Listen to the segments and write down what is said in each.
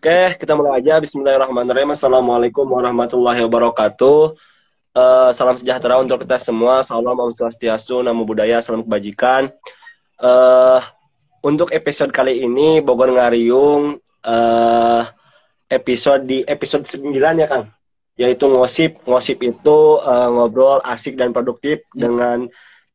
Oke, kita mulai aja. Bismillahirrahmanirrahim. Assalamualaikum warahmatullahi wabarakatuh. Uh, salam sejahtera untuk kita semua. Salam Om Swastiastu, Namo Buddhaya, salam kebajikan. Uh, untuk episode kali ini Bogor Ngariung uh, episode di episode 9 ya Kang. Yaitu ngosip. Ngosip itu uh, ngobrol asik dan produktif hmm. dengan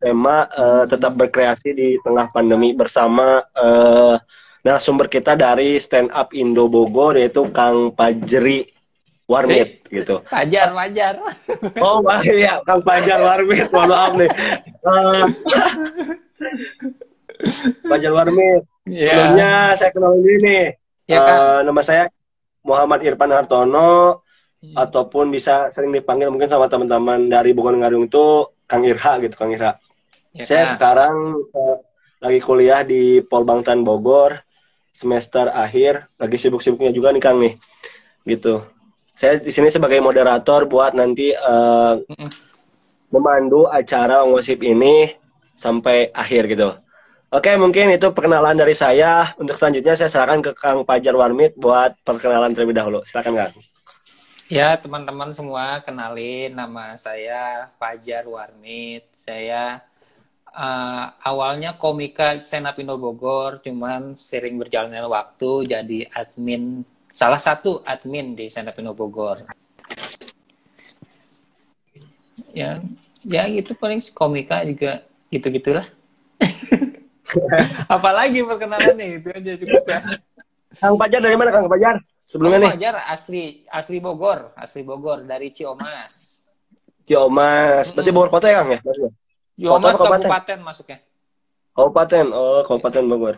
tema uh, tetap berkreasi di tengah pandemi bersama uh, narasumber kita dari stand up Indo Bogor yaitu Kang Pajri Warmit gitu. Pajar, Pajar. Oh iya, Kang Pajar Warmit, mohon maaf nih. Uh, Pajar Warmit. Yeah. Sebelumnya saya kenal ini nih. Ya, uh, nama saya Muhammad Irfan Hartono hmm. ataupun bisa sering dipanggil mungkin sama teman-teman dari Bogor Ngarung itu Kang Irha gitu, Kang Irha. Ya, saya sekarang uh, lagi kuliah di Polbangtan Bogor semester akhir lagi sibuk-sibuknya juga nih Kang nih. Gitu. Saya di sini sebagai moderator buat nanti uh, memandu acara ngosip ini sampai akhir gitu. Oke mungkin itu perkenalan dari saya. Untuk selanjutnya saya serahkan ke Kang Pajar Warmit buat perkenalan terlebih dahulu. Silakan Kang. Ya, teman-teman semua, kenalin nama saya Fajar Warmit. Saya uh, awalnya komika Senap Indo Bogor, cuman sering berjalannya waktu jadi admin salah satu admin di Senap Indo Bogor. Ya, ya gitu paling komika juga gitu-gitulah. Apalagi perkenalannya itu aja cukup ya. Kang Pajar dari mana Kang Pajar? Sebelumnya Kang nih. Pajar asli asli Bogor, asli Bogor dari Ciomas. Ciomas, berarti Bogor kota ya Kang ya? Maksudnya? Yomas kabupaten. kabupaten masuknya. Kabupaten, oh Kabupaten Bogor.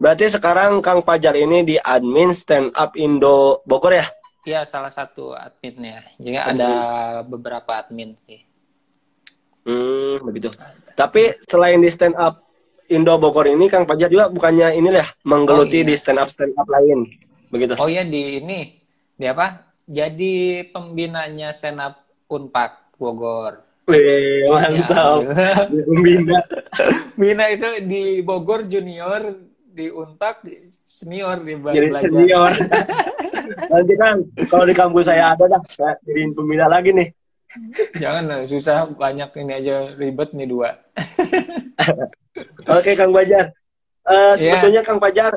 Berarti sekarang Kang Pajar ini di admin stand up Indo Bogor ya? Iya, salah satu adminnya. Jadi hmm. ada beberapa admin sih. Hmm, begitu. Tapi selain di stand up Indo Bogor ini Kang Pajar juga bukannya ini lah menggeluti oh, iya. di stand up stand up lain. Begitu. Oh iya di ini. Di apa? Jadi pembinanya stand up Unpak Bogor. Wih, mantap. Ya. Bina. Bina itu di Bogor junior, di Untak senior di Jadi belajar. senior. Nanti kan kalau di kampus saya ada dah, saya jadiin pembina lagi nih. Jangan susah banyak ini aja ribet nih dua. Oke Kang Bajar. Uh, sebetulnya yeah. Kang Bajar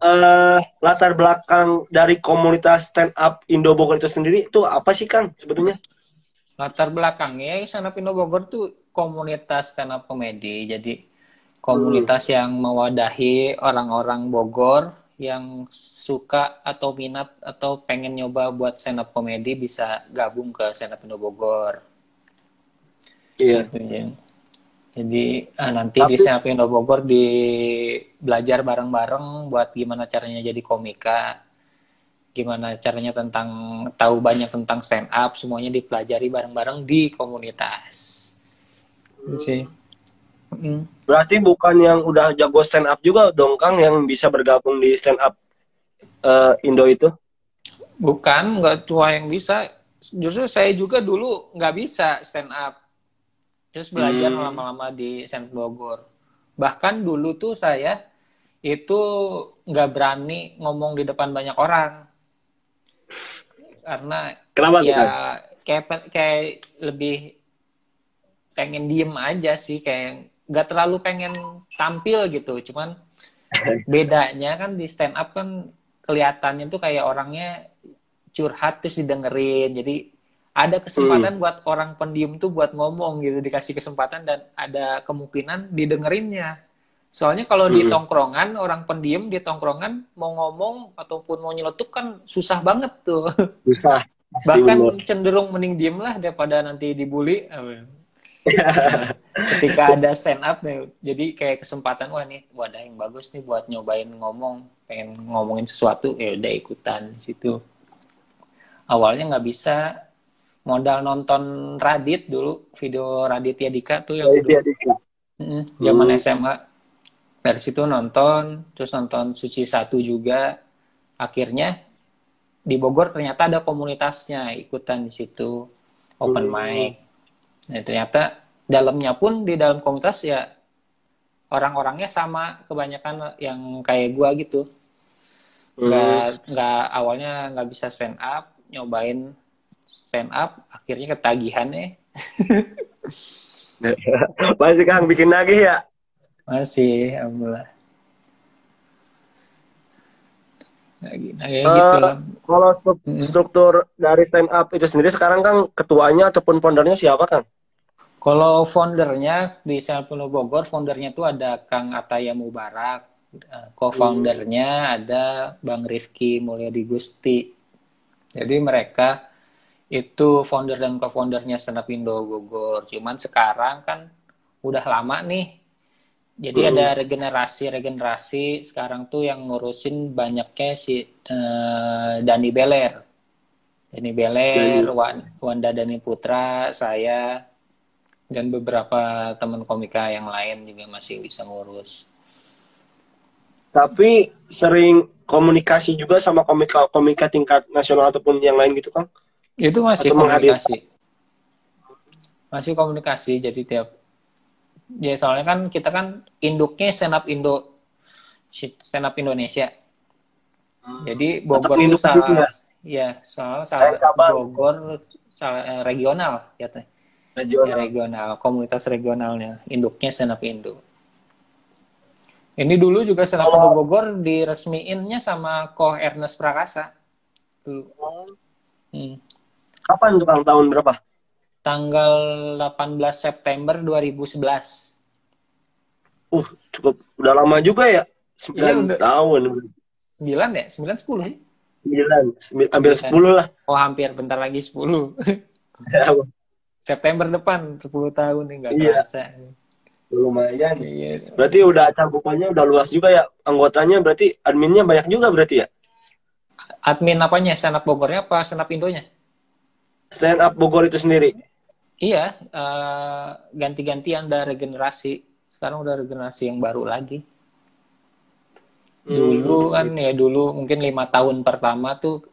uh, latar belakang dari komunitas stand up Indo Bogor itu sendiri itu apa sih Kang sebetulnya? Latar belakangnya Stand Up Indo Bogor tuh komunitas stand up komedi. Jadi komunitas hmm. yang mewadahi orang-orang Bogor yang suka atau minat atau pengen nyoba buat stand up komedi bisa gabung ke stand up Indo Bogor. Iya. Gitu, ya. Jadi ah, nanti Tapi... di stand up Indo Bogor di belajar bareng-bareng buat gimana caranya jadi komika gimana caranya tentang tahu banyak tentang stand up semuanya dipelajari bareng-bareng di komunitas. Hmm. sih. Hmm. berarti bukan yang udah jago stand up juga dong kang yang bisa bergabung di stand up uh, Indo itu? Bukan nggak tua yang bisa. Justru saya juga dulu nggak bisa stand up terus belajar hmm. lama-lama di stand Bogor. Bahkan dulu tuh saya itu nggak berani ngomong di depan banyak orang karena Kenapa ya kita? kayak kayak lebih pengen diem aja sih kayak nggak terlalu pengen tampil gitu cuman bedanya kan di stand up kan kelihatannya tuh kayak orangnya curhat terus didengerin jadi ada kesempatan hmm. buat orang pendiam tuh buat ngomong gitu dikasih kesempatan dan ada kemungkinan didengerinnya Soalnya kalau hmm. di tongkrongan, orang pendiam di tongkrongan mau ngomong ataupun mau nyeletuk kan susah banget tuh. Susah. Bahkan bener. cenderung mending diem lah daripada nanti dibully. Nah, ketika ada stand up nih, jadi kayak kesempatan wah nih wadah yang bagus nih buat nyobain ngomong, pengen ngomongin sesuatu ya udah ikutan situ. Awalnya nggak bisa modal nonton Radit dulu, video Raditya Dika tuh yang Raditya Dika. zaman hmm. SMA dari situ nonton terus nonton suci satu juga. Akhirnya di Bogor ternyata ada komunitasnya ikutan di situ open hmm. mic. Nah ternyata dalamnya pun di dalam komunitas ya orang-orangnya sama kebanyakan yang kayak gua gitu. Nggak hmm. nggak awalnya nggak bisa stand up nyobain stand up akhirnya ketagihan ya. Masih kang bikin lagi ya masih alhamdulillah lagi nah, uh, gitu lah. kalau struktur hmm. dari stand up itu sendiri sekarang kan ketuanya ataupun foundernya siapa kan kalau foundernya di Selpuno Bogor foundernya tuh ada Kang Ataya Mubarak eh, co-foundernya hmm. ada Bang Rifki Mulyadi Gusti jadi mereka itu founder dan co-foundernya Up Indo Bogor cuman sekarang kan udah lama nih jadi hmm. ada regenerasi-regenerasi sekarang tuh yang ngurusin banyaknya si uh, Dani Beler. Dani Beler, hmm. Wan, Wanda Dani Putra, saya dan beberapa teman komika yang lain juga masih bisa ngurus. Tapi sering komunikasi juga sama komika-komika tingkat nasional ataupun yang lain gitu, Kang? Itu masih Atau komunikasi. Masih komunikasi, jadi tiap ya soalnya kan kita kan induknya stand up Indo stand up Indonesia. Hmm. jadi Bogor itu salah ya, soalnya salah Bogor salah eh, regional ya teh. Regional. Ya, regional komunitas regionalnya induknya stand up Indo. Ini dulu juga stand up Indo Bogor diresmiinnya sama Ko Ernest Prakasa. Dulu. Hmm. kapan tuh tahun berapa tanggal 18 September 2011. Uh, cukup udah lama juga ya. 9 iya, udah. tahun. 9 ya? 9 10 ya? 9, hampir 10 lah. Oh, hampir bentar lagi 10. September depan 10 tahun nih enggak iya. kerasa. Lumayan. Iya. Berarti udah cangkupannya udah luas juga ya. Anggotanya berarti adminnya banyak juga berarti ya? Admin apanya? Stand up Bogornya apa stand up Indonya? Stand up Bogor itu sendiri. Iya, uh, ganti-gantian udah regenerasi. Sekarang udah regenerasi yang baru lagi. Hmm, dulu kan ya dulu mungkin lima tahun pertama tuh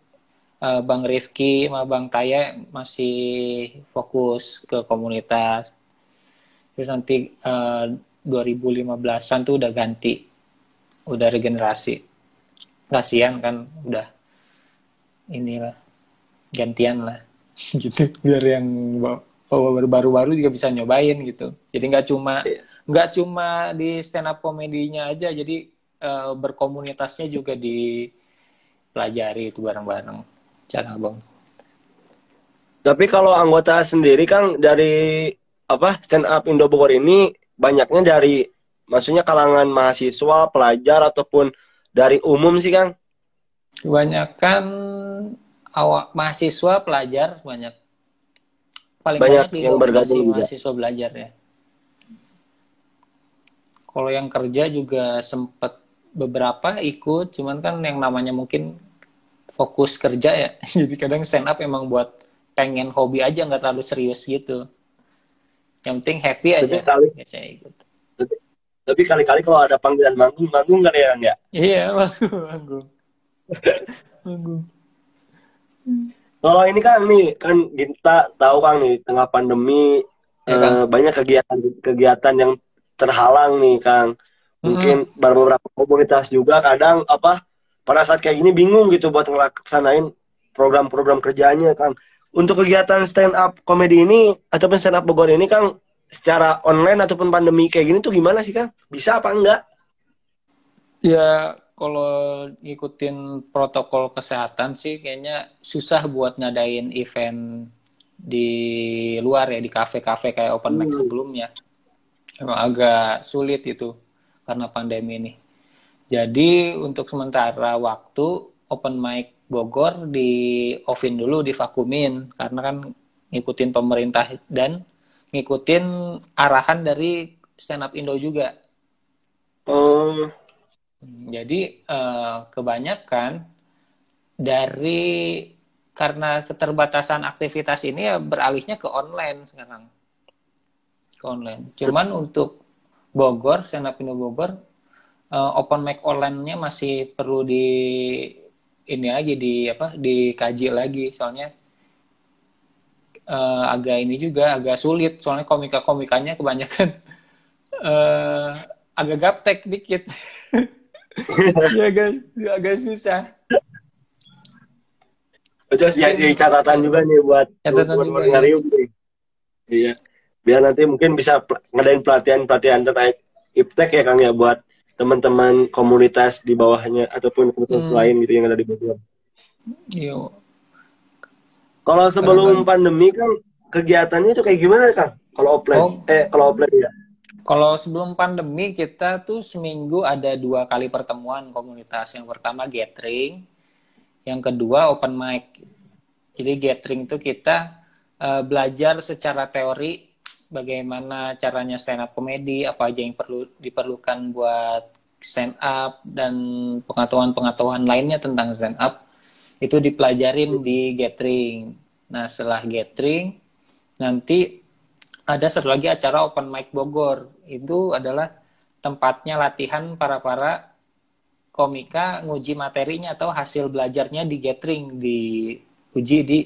uh, Bang Rifki sama Bang Taya masih fokus ke komunitas. Terus nanti uh, 2015-an tuh udah ganti, udah regenerasi. Kasihan kan udah inilah gantian lah gitu biar yang baru-baru juga bisa nyobain gitu. Jadi nggak cuma iya. nggak cuma di stand up komedinya aja jadi uh, berkomunitasnya juga dipelajari itu bareng-bareng. Cara bang. Tapi kalau anggota sendiri kan dari apa stand up Indo Bogor ini banyaknya dari maksudnya kalangan mahasiswa pelajar ataupun dari umum sih kang? Kebanyakan awak mahasiswa pelajar banyak paling banyak, banyak yang bergabung juga. mahasiswa belajar ya. Kalau yang kerja juga sempat beberapa ikut, cuman kan yang namanya mungkin fokus kerja ya. Jadi kadang stand up emang buat pengen hobi aja nggak terlalu serius gitu. Yang penting happy aja. Tapi kali, biasanya ikut. Tapi, tapi kali-kali kalau ada panggilan manggung, manggung kan ya enggak? Iya, manggung, manggung. manggung. Kalau ini kan nih kan kita tahu kan nih tengah pandemi ya, kan? eh, banyak kegiatan-kegiatan yang terhalang nih Kang. Mungkin hmm. beberapa komunitas juga kadang apa pada saat kayak gini bingung gitu buat ngelaksanain program-program kerjanya Kang. Untuk kegiatan stand up komedi ini ataupun stand up Bogor ini Kang secara online ataupun pandemi kayak gini tuh gimana sih Kang? Bisa apa enggak? Ya kalau ngikutin protokol kesehatan sih kayaknya susah buat ngadain event di luar ya di kafe-kafe kayak open mic hmm. sebelumnya. Emang agak sulit itu karena pandemi ini. Jadi untuk sementara waktu open mic Bogor di offin dulu divakumin karena kan ngikutin pemerintah dan ngikutin arahan dari stand up Indo juga. Oh. Jadi uh, kebanyakan dari karena keterbatasan aktivitas ini ya beralihnya ke online sekarang. Ke online. Cuman untuk Bogor, Senapindo Bogor, uh, open mic online-nya masih perlu di ini lagi di apa dikaji lagi soalnya uh, agak ini juga agak sulit soalnya komika-komikanya kebanyakan uh, agak gaptek dikit. ya agak agak susah terus ya, jadi catatan juga nih buat catatan buat ya. nih iya biar nanti mungkin bisa ngadain pelatihan pelatihan terkait iptek ya kang ya buat teman-teman komunitas di bawahnya ataupun komunitas hmm. lain gitu yang ada di Bogor. Iya. Kalau sebelum pandemi kan kegiatannya itu kayak gimana kang? Kalau offline, oh, eh kalau offline ya? Kalau sebelum pandemi kita tuh seminggu ada dua kali pertemuan komunitas. Yang pertama gathering, yang kedua open mic. Jadi gathering itu kita uh, belajar secara teori bagaimana caranya stand up komedi, apa aja yang perlu diperlukan buat stand up dan pengetahuan-pengetahuan lainnya tentang stand up itu dipelajarin di gathering. Nah, setelah gathering nanti ada satu lagi acara open mic Bogor. Itu adalah tempatnya latihan para para komika nguji materinya atau hasil belajarnya di gathering, di uji di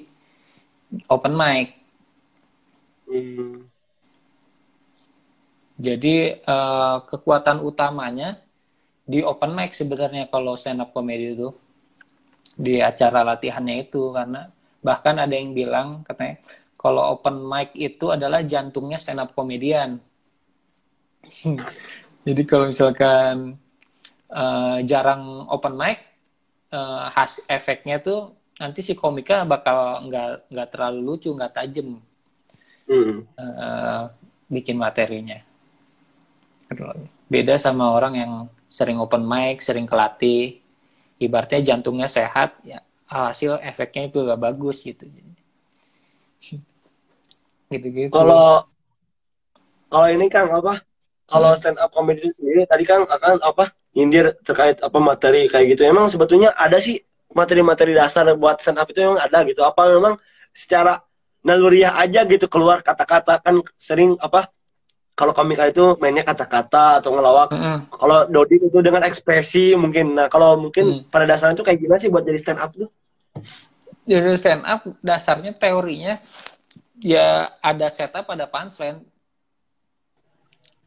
open mic. Hmm. Jadi uh, kekuatan utamanya di open mic sebenarnya kalau stand up comedy itu di acara latihannya itu karena bahkan ada yang bilang katanya kalau open mic itu adalah jantungnya stand up komedian. Jadi kalau misalkan uh, jarang open mic, uh, has efeknya tuh nanti si komika bakal nggak nggak terlalu lucu, nggak tajem mm. uh, bikin materinya. Beda sama orang yang sering open mic, sering kelatih, ibaratnya jantungnya sehat, ya hasil efeknya itu gak bagus gitu gitu-gitu. Kalau kalau ini kan apa? Kalau hmm. stand up comedy sendiri tadi kan akan apa? Nyindir terkait apa materi kayak gitu. Emang sebetulnya ada sih materi-materi dasar buat stand up itu memang ada gitu. Apa memang secara naluriah aja gitu keluar kata-kata kan sering apa? Kalau komika itu mainnya kata-kata atau ngelawak. Mm Kalau Dodi itu dengan ekspresi mungkin. Nah kalau mungkin mm. pada dasarnya itu kayak gimana sih buat jadi stand up tuh? Jadi stand up dasarnya teorinya ya ada setup ada punchline.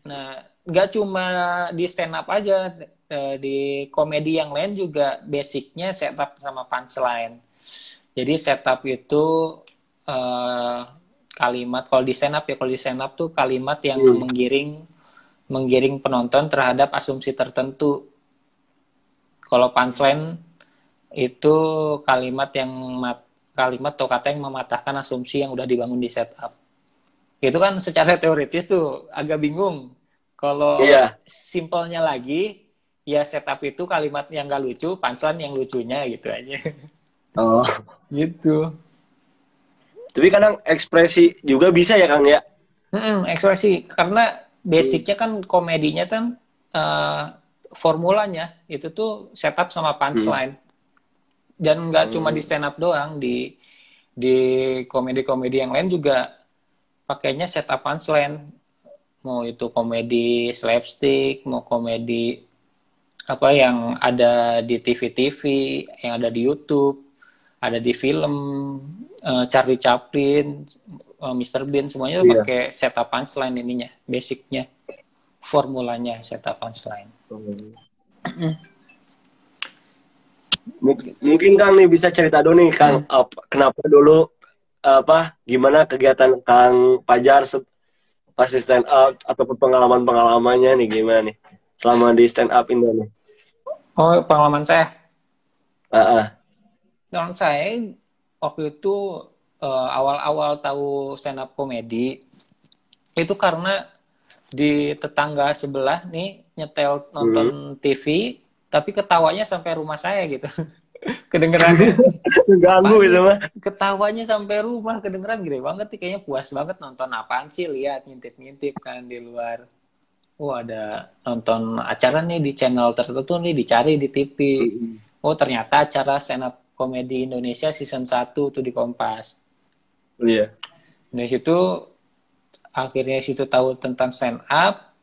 Nah nggak cuma di stand up aja eh, di komedi yang lain juga basicnya setup sama punchline. Jadi setup itu uh, kalimat kalau di stand up ya kalau di stand up tuh kalimat yang hmm. menggiring menggiring penonton terhadap asumsi tertentu. Kalau punchline itu kalimat yang mat, kalimat atau kata yang mematahkan asumsi yang udah dibangun di setup. Itu kan secara teoritis tuh agak bingung. Kalau iya. simpelnya lagi, ya setup itu kalimat yang gak lucu, punchline yang lucunya gitu aja. Oh. gitu. Tapi kadang ekspresi juga bisa ya Kang ya? Hmm, ekspresi. Karena basicnya kan komedinya kan uh, formulanya itu tuh setup sama punchline. Hmm dan nggak hmm. cuma di stand up doang di di komedi-komedi yang lain juga pakainya setup punchline mau itu komedi slapstick mau komedi apa yang ada di TV-TV yang ada di YouTube ada di film uh, Charlie Chaplin uh, eh, Mr Bean semuanya iya. pakai setup punchline ininya basicnya formulanya setup punchline hmm mungkin Kang nih bisa cerita dulu nih Kang hmm. apa, kenapa dulu apa gimana kegiatan Kang Pajar pas di stand up ataupun pengalaman pengalamannya nih gimana nih selama di stand up ini nih oh pengalaman saya uh -uh. pengalaman saya waktu itu uh, awal-awal tahu stand up komedi itu karena di tetangga sebelah nih nyetel nonton hmm. TV tapi ketawanya sampai rumah saya gitu. Kedengeran. Ganggu itu mah ketawanya sampai rumah kedengeran gede banget nih kayaknya puas banget nonton apaan sih? Lihat ngintip-ngintip kan di luar. Oh ada nonton acara nih di channel tertentu nih dicari di TV oh ternyata acara stand up komedi Indonesia season 1 tuh di Kompas. Iya. Yeah. dari situ akhirnya situ tahu tentang stand up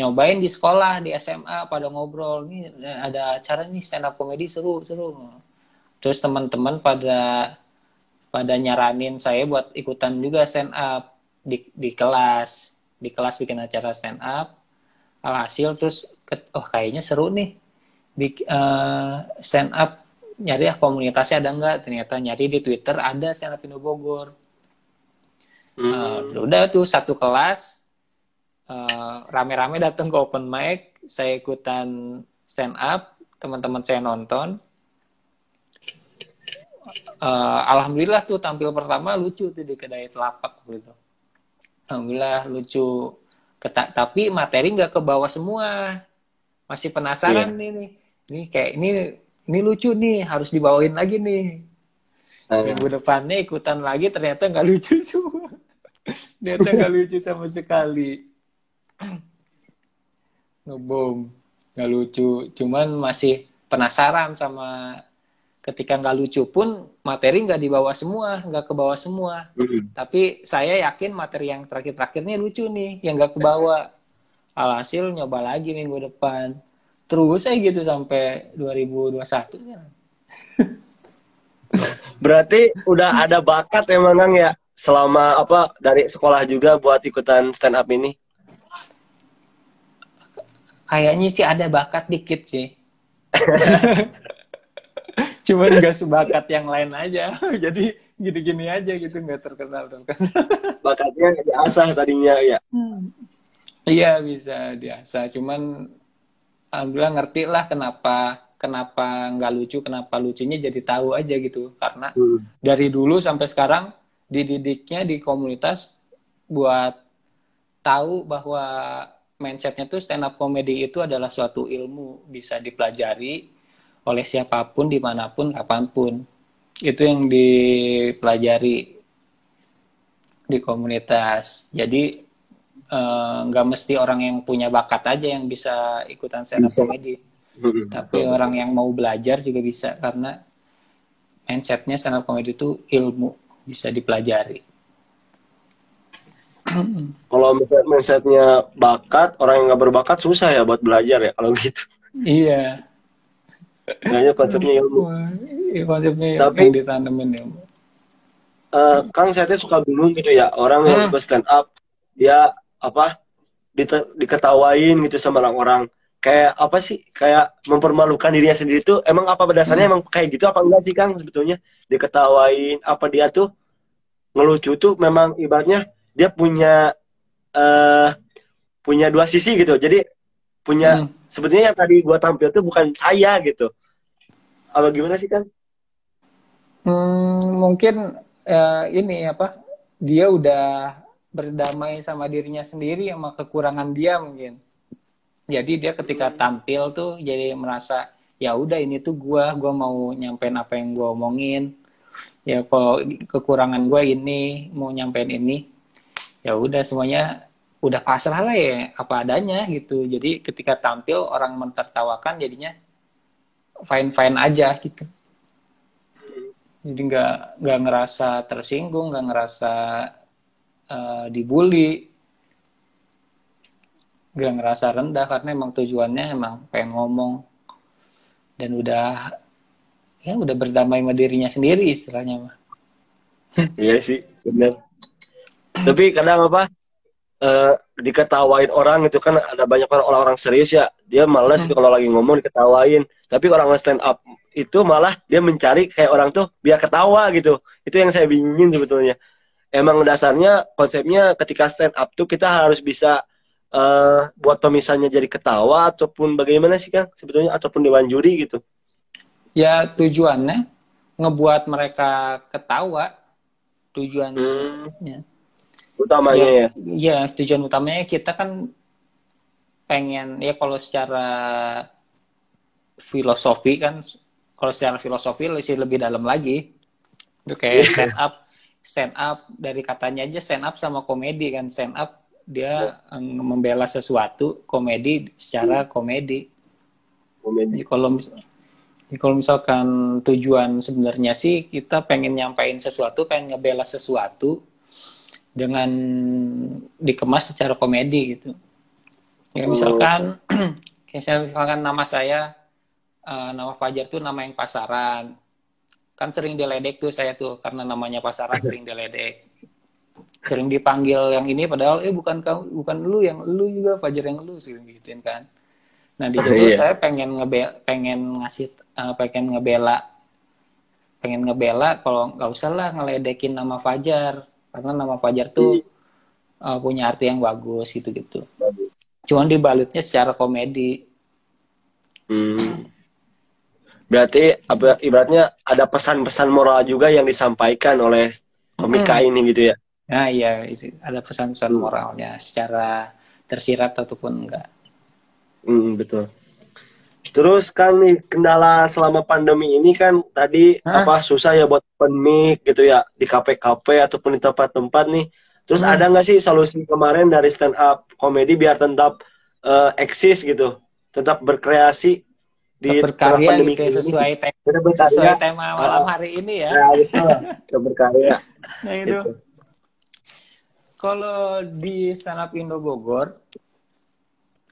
nyobain di sekolah di SMA pada ngobrol. Nih ada acara nih stand up comedy seru seru. Terus teman-teman pada pada nyaranin saya buat ikutan juga stand up. Di di kelas di kelas bikin acara stand up. Alhasil terus oh kayaknya seru nih. Big, uh, stand up nyari ya komunitasnya ada nggak? Ternyata nyari di Twitter ada stand up Indo Bogor. Hmm. uh, udah tuh satu kelas uh, rame-rame datang ke open mic saya ikutan stand up teman-teman saya nonton. Uh, alhamdulillah tuh tampil pertama lucu tuh di kedai telapak gitu. Alhamdulillah lucu Keta tapi materi nggak ke bawah semua. Masih penasaran yeah. nih nih ini kayak ini ini lucu nih harus dibawain lagi nih. Uh. minggu depannya ikutan lagi ternyata nggak lucu semua. Ternyata nggak lucu sama sekali ngebom. Nggak lucu. Cuman masih penasaran sama ketika nggak lucu pun materi nggak dibawa semua nggak ke bawah semua. Mm. tapi saya yakin materi yang terakhir-terakhirnya lucu nih yang nggak ke bawah alhasil nyoba lagi minggu depan. Terus saya gitu sampai 2021 ya. berarti udah ada bakat emang Kang ya? Selama apa dari sekolah juga buat ikutan stand up ini kayaknya sih ada bakat dikit sih. Cuman nggak sebakat yang lain aja. Jadi gini-gini aja gitu nggak terkenal terkenal. Bakatnya diasah tadinya ya? Hmm. iya bisa diasah. Cuman alhamdulillah ngerti lah kenapa kenapa nggak lucu kenapa lucunya jadi tahu aja gitu. Karena hmm. dari dulu sampai sekarang dididiknya di komunitas buat tahu bahwa mindsetnya tuh stand up comedy itu adalah suatu ilmu bisa dipelajari oleh siapa pun di mana pun kapan pun. Itu yang dipelajari di komunitas. Jadi eh, nggak uh, mesti orang yang punya bakat aja yang bisa ikutan stand up comedy. Tapi orang yang mau belajar juga bisa karena mindsetnya stand up comedy itu ilmu bisa dipelajari kalau mindset mindsetnya bakat orang yang nggak berbakat susah ya buat belajar ya kalau gitu iya Kayaknya konsepnya ilmu. Iya, konsepnya Tapi, yang ditanemin ilmu. Uh, Kang saya suka bingung gitu ya orang hmm. yang stand up dia apa di, diketawain gitu sama orang-orang kayak apa sih kayak mempermalukan dirinya sendiri tuh emang apa berdasarnya hmm. emang kayak gitu apa enggak sih Kang sebetulnya diketawain apa dia tuh ngelucu tuh memang ibaratnya dia punya uh, punya dua sisi gitu jadi punya hmm. sebetulnya yang tadi gua tampil tuh bukan saya gitu apa gimana sih kan? Hmm, mungkin uh, ini apa? Dia udah berdamai sama dirinya sendiri sama kekurangan dia mungkin. Jadi dia ketika tampil tuh jadi merasa ya udah ini tuh gua, gua mau nyampein apa yang gua omongin. Ya kalau kekurangan gua ini mau nyampein ini, ya udah semuanya udah pasrah lah ya apa adanya gitu. Jadi ketika tampil orang mentertawakan jadinya fine fine aja gitu. Jadi nggak nggak ngerasa tersinggung nggak ngerasa uh, dibully. Nggak ngerasa rendah karena emang tujuannya emang pengen ngomong. Dan udah ya udah berdamai sama dirinya sendiri istilahnya mah. Iya sih benar tapi kadang apa uh, diketawain orang itu kan ada banyak orang-orang serius ya. Dia males hmm. kalau lagi ngomong diketawain. Tapi orang stand up itu malah dia mencari kayak orang tuh biar ketawa gitu. Itu yang saya bingungin sebetulnya. Emang dasarnya konsepnya ketika stand up tuh kita harus bisa uh, buat pemisahnya jadi ketawa ataupun bagaimana sih kang sebetulnya? Ataupun dewan juri gitu. Ya tujuannya ngebuat mereka ketawa. Tujuan hmm. Utamanya ya, ya? Ya tujuan utamanya kita kan pengen ya kalau secara filosofi kan kalau secara filosofi lebih lebih dalam lagi. Itu kayak yeah. stand up stand up dari katanya aja stand up sama komedi kan. Stand up dia yeah. membela sesuatu komedi secara komedi. Komedi. Kalau kalau misalkan tujuan sebenarnya sih kita pengen nyampain sesuatu pengen ngebela sesuatu dengan dikemas secara komedi gitu ya misalkan oh. kayak misalkan nama saya uh, nama Fajar tuh nama yang pasaran. Kan sering diledek tuh saya tuh karena namanya pasaran sering diledek. Sering dipanggil yang ini padahal eh bukan kamu bukan lu yang lu juga Fajar yang lu sering gituin kan. Nah di situ iya. saya pengen ngebe pengen ngasih uh, pengen ngebela pengen ngebela kalau nggak usah lah ngeledekin nama Fajar karena nama Fajar tuh uh, punya arti yang bagus gitu gitu. Bagus. Cuman dibalutnya secara komedi. Hmm. Berarti ibaratnya ada pesan-pesan moral juga yang disampaikan oleh komika hmm. ini gitu ya? Nah iya, ada pesan-pesan moralnya secara tersirat ataupun enggak. Hmm, betul. Terus kan nih kendala selama pandemi ini kan tadi Hah? apa susah ya buat open mic gitu ya di kafe-kafe ataupun di tempat-tempat nih. Terus hmm. ada nggak sih solusi kemarin dari stand up komedi biar tetap uh, eksis gitu, tetap berkreasi di berkarya pandemi gitu ya, sesuai, te sesuai tema malam hari ini ya. Ya betul, berkarya. Nah itu. Gitu. Kalau di stand up Indo Bogor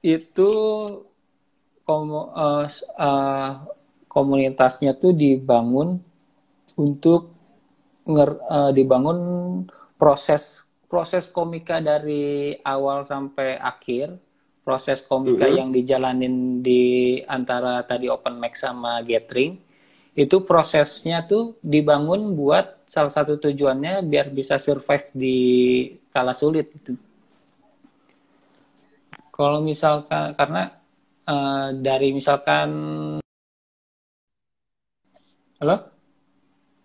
itu komu, uh, uh, komunitasnya tuh dibangun untuk nger, uh, dibangun proses proses komika dari awal sampai akhir proses komika mm -hmm. yang dijalanin di antara tadi open mic sama gathering itu prosesnya tuh dibangun buat salah satu tujuannya biar bisa survive di kala sulit gitu. Kalau misalkan karena uh, dari misalkan halo?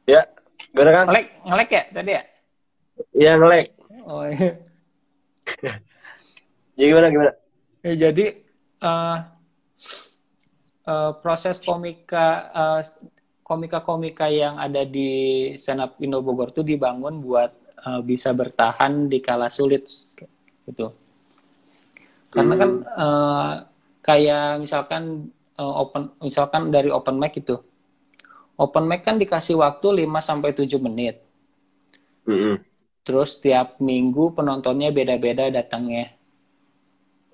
Ya gimana kan? Ngelek ngelek ya tadi ya? Iya ngelek. Oh iya. Ya gimana gimana? Ya, jadi uh, uh, proses komika uh, komika-komika yang ada di Senap Indo Bogor itu dibangun buat uh, bisa bertahan di kala sulit gitu. Karena kan uh, kayak misalkan uh, open misalkan dari open mic itu. Open mic kan dikasih waktu 5 sampai 7 menit. Mm -hmm. Terus tiap minggu penontonnya beda-beda datangnya.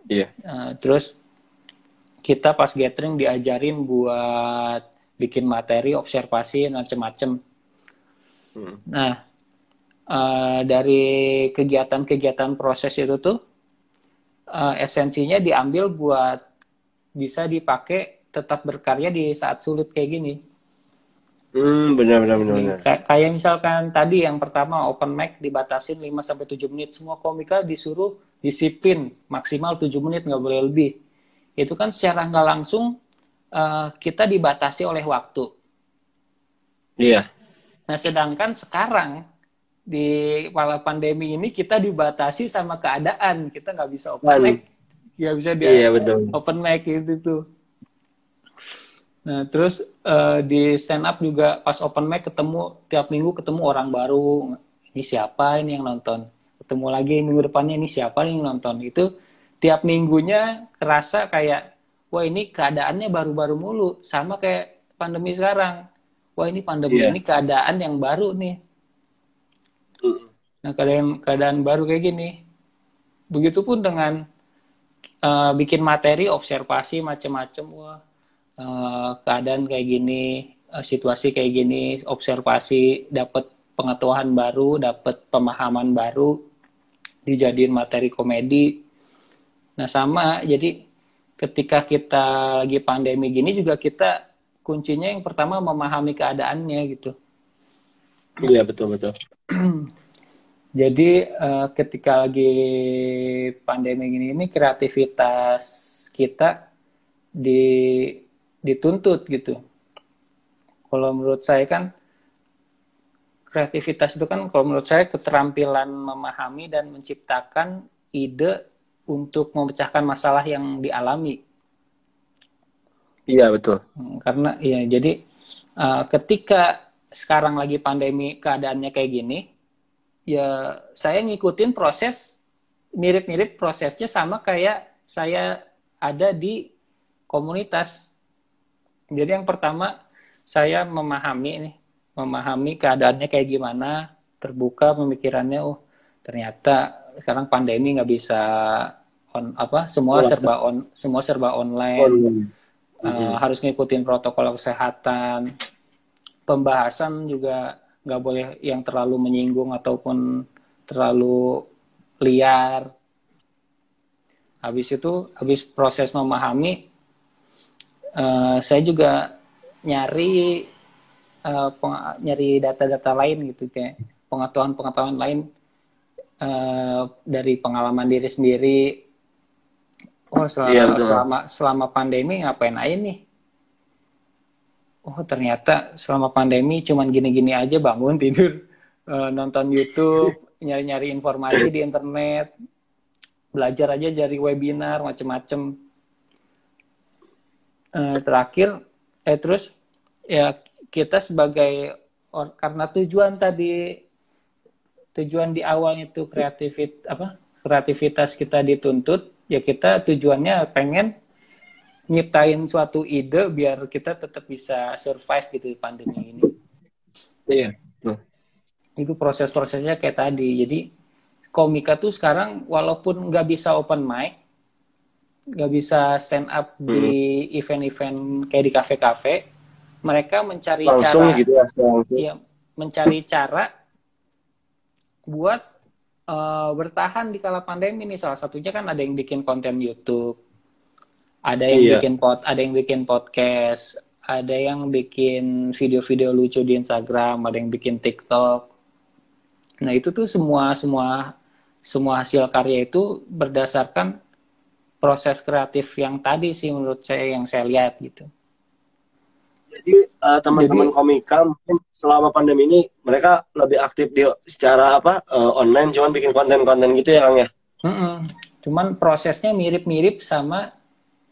Iya. Yeah. Uh, terus kita pas gathering diajarin buat bikin materi, observasi, macem-macem. Hmm. Nah, uh, dari kegiatan-kegiatan proses itu tuh uh, esensinya diambil buat bisa dipakai tetap berkarya di saat sulit kayak gini. Hmm, benar benar benar. benar. Kay kayak misalkan tadi yang pertama open mic dibatasin 5 sampai 7 menit. Semua komika disuruh disiplin maksimal 7 menit nggak boleh lebih. Itu kan secara nggak langsung uh, kita dibatasi oleh waktu. Iya. Nah, sedangkan sekarang di kepala pandemi ini kita dibatasi sama keadaan. Kita nggak bisa open mic, nggak bisa di iya, betul. open mic itu tuh. Nah, terus uh, di stand up juga pas open mic ketemu tiap minggu ketemu orang baru. Ini siapa ini yang nonton? Ketemu lagi minggu depannya ini siapa nih yang nonton? Itu tiap minggunya kerasa kayak wah ini keadaannya baru-baru mulu sama kayak pandemi sekarang wah ini pandemi yeah. ini keadaan yang baru nih nah keadaan keadaan baru kayak gini begitupun dengan uh, bikin materi observasi macam-macam wah uh, keadaan kayak gini uh, situasi kayak gini observasi dapat pengetahuan baru dapat pemahaman baru dijadiin materi komedi nah sama jadi ketika kita lagi pandemi gini juga kita kuncinya yang pertama memahami keadaannya gitu. Iya betul betul. Jadi uh, ketika lagi pandemi gini ini kreativitas kita di dituntut gitu. Kalau menurut saya kan kreativitas itu kan kalau menurut saya keterampilan memahami dan menciptakan ide untuk memecahkan masalah yang dialami. Iya betul. Hmm, karena ya jadi uh, ketika sekarang lagi pandemi keadaannya kayak gini, ya saya ngikutin proses mirip-mirip prosesnya sama kayak saya ada di komunitas. Jadi yang pertama saya memahami ini, memahami keadaannya kayak gimana, terbuka pemikirannya, oh ternyata sekarang pandemi nggak bisa on apa semua serba on semua serba online on. Uh, mm-hmm. harus ngikutin protokol kesehatan pembahasan juga nggak boleh yang terlalu menyinggung ataupun terlalu liar habis itu habis proses memahami uh, saya juga nyari uh, nyari data-data lain gitu kayak pengetahuan-pengetahuan lain uh, dari pengalaman diri sendiri. Oh selama iya, selama selama pandemi ngapain aja nih? Oh ternyata selama pandemi cuman gini-gini aja bangun tidur uh, nonton YouTube nyari-nyari informasi di internet belajar aja dari webinar macem-macem. Uh, terakhir eh terus ya kita sebagai karena tujuan tadi tujuan di awal itu kreativit apa kreativitas kita dituntut ya kita tujuannya pengen nyiptain suatu ide biar kita tetap bisa survive gitu di pandemi ini. Iya. Itu proses-prosesnya kayak tadi. Jadi komika tuh sekarang walaupun nggak bisa open mic, nggak bisa stand up hmm. di event-event kayak di kafe-kafe, mereka mencari langsung cara, gitu ya, langsung. Iya, mencari cara buat uh, bertahan di kala pandemi nih. Salah satunya kan ada yang bikin konten YouTube, ada yang iya. bikin pod, ada yang bikin podcast, ada yang bikin video-video lucu di Instagram, ada yang bikin TikTok. Nah itu tuh semua semua semua hasil karya itu berdasarkan proses kreatif yang tadi sih menurut saya yang saya lihat gitu. Jadi uh, teman-teman komika mungkin selama pandemi ini mereka lebih aktif di secara apa uh, online, cuman bikin konten-konten gitu ya Kang ya. Mm -mm. Cuman prosesnya mirip-mirip sama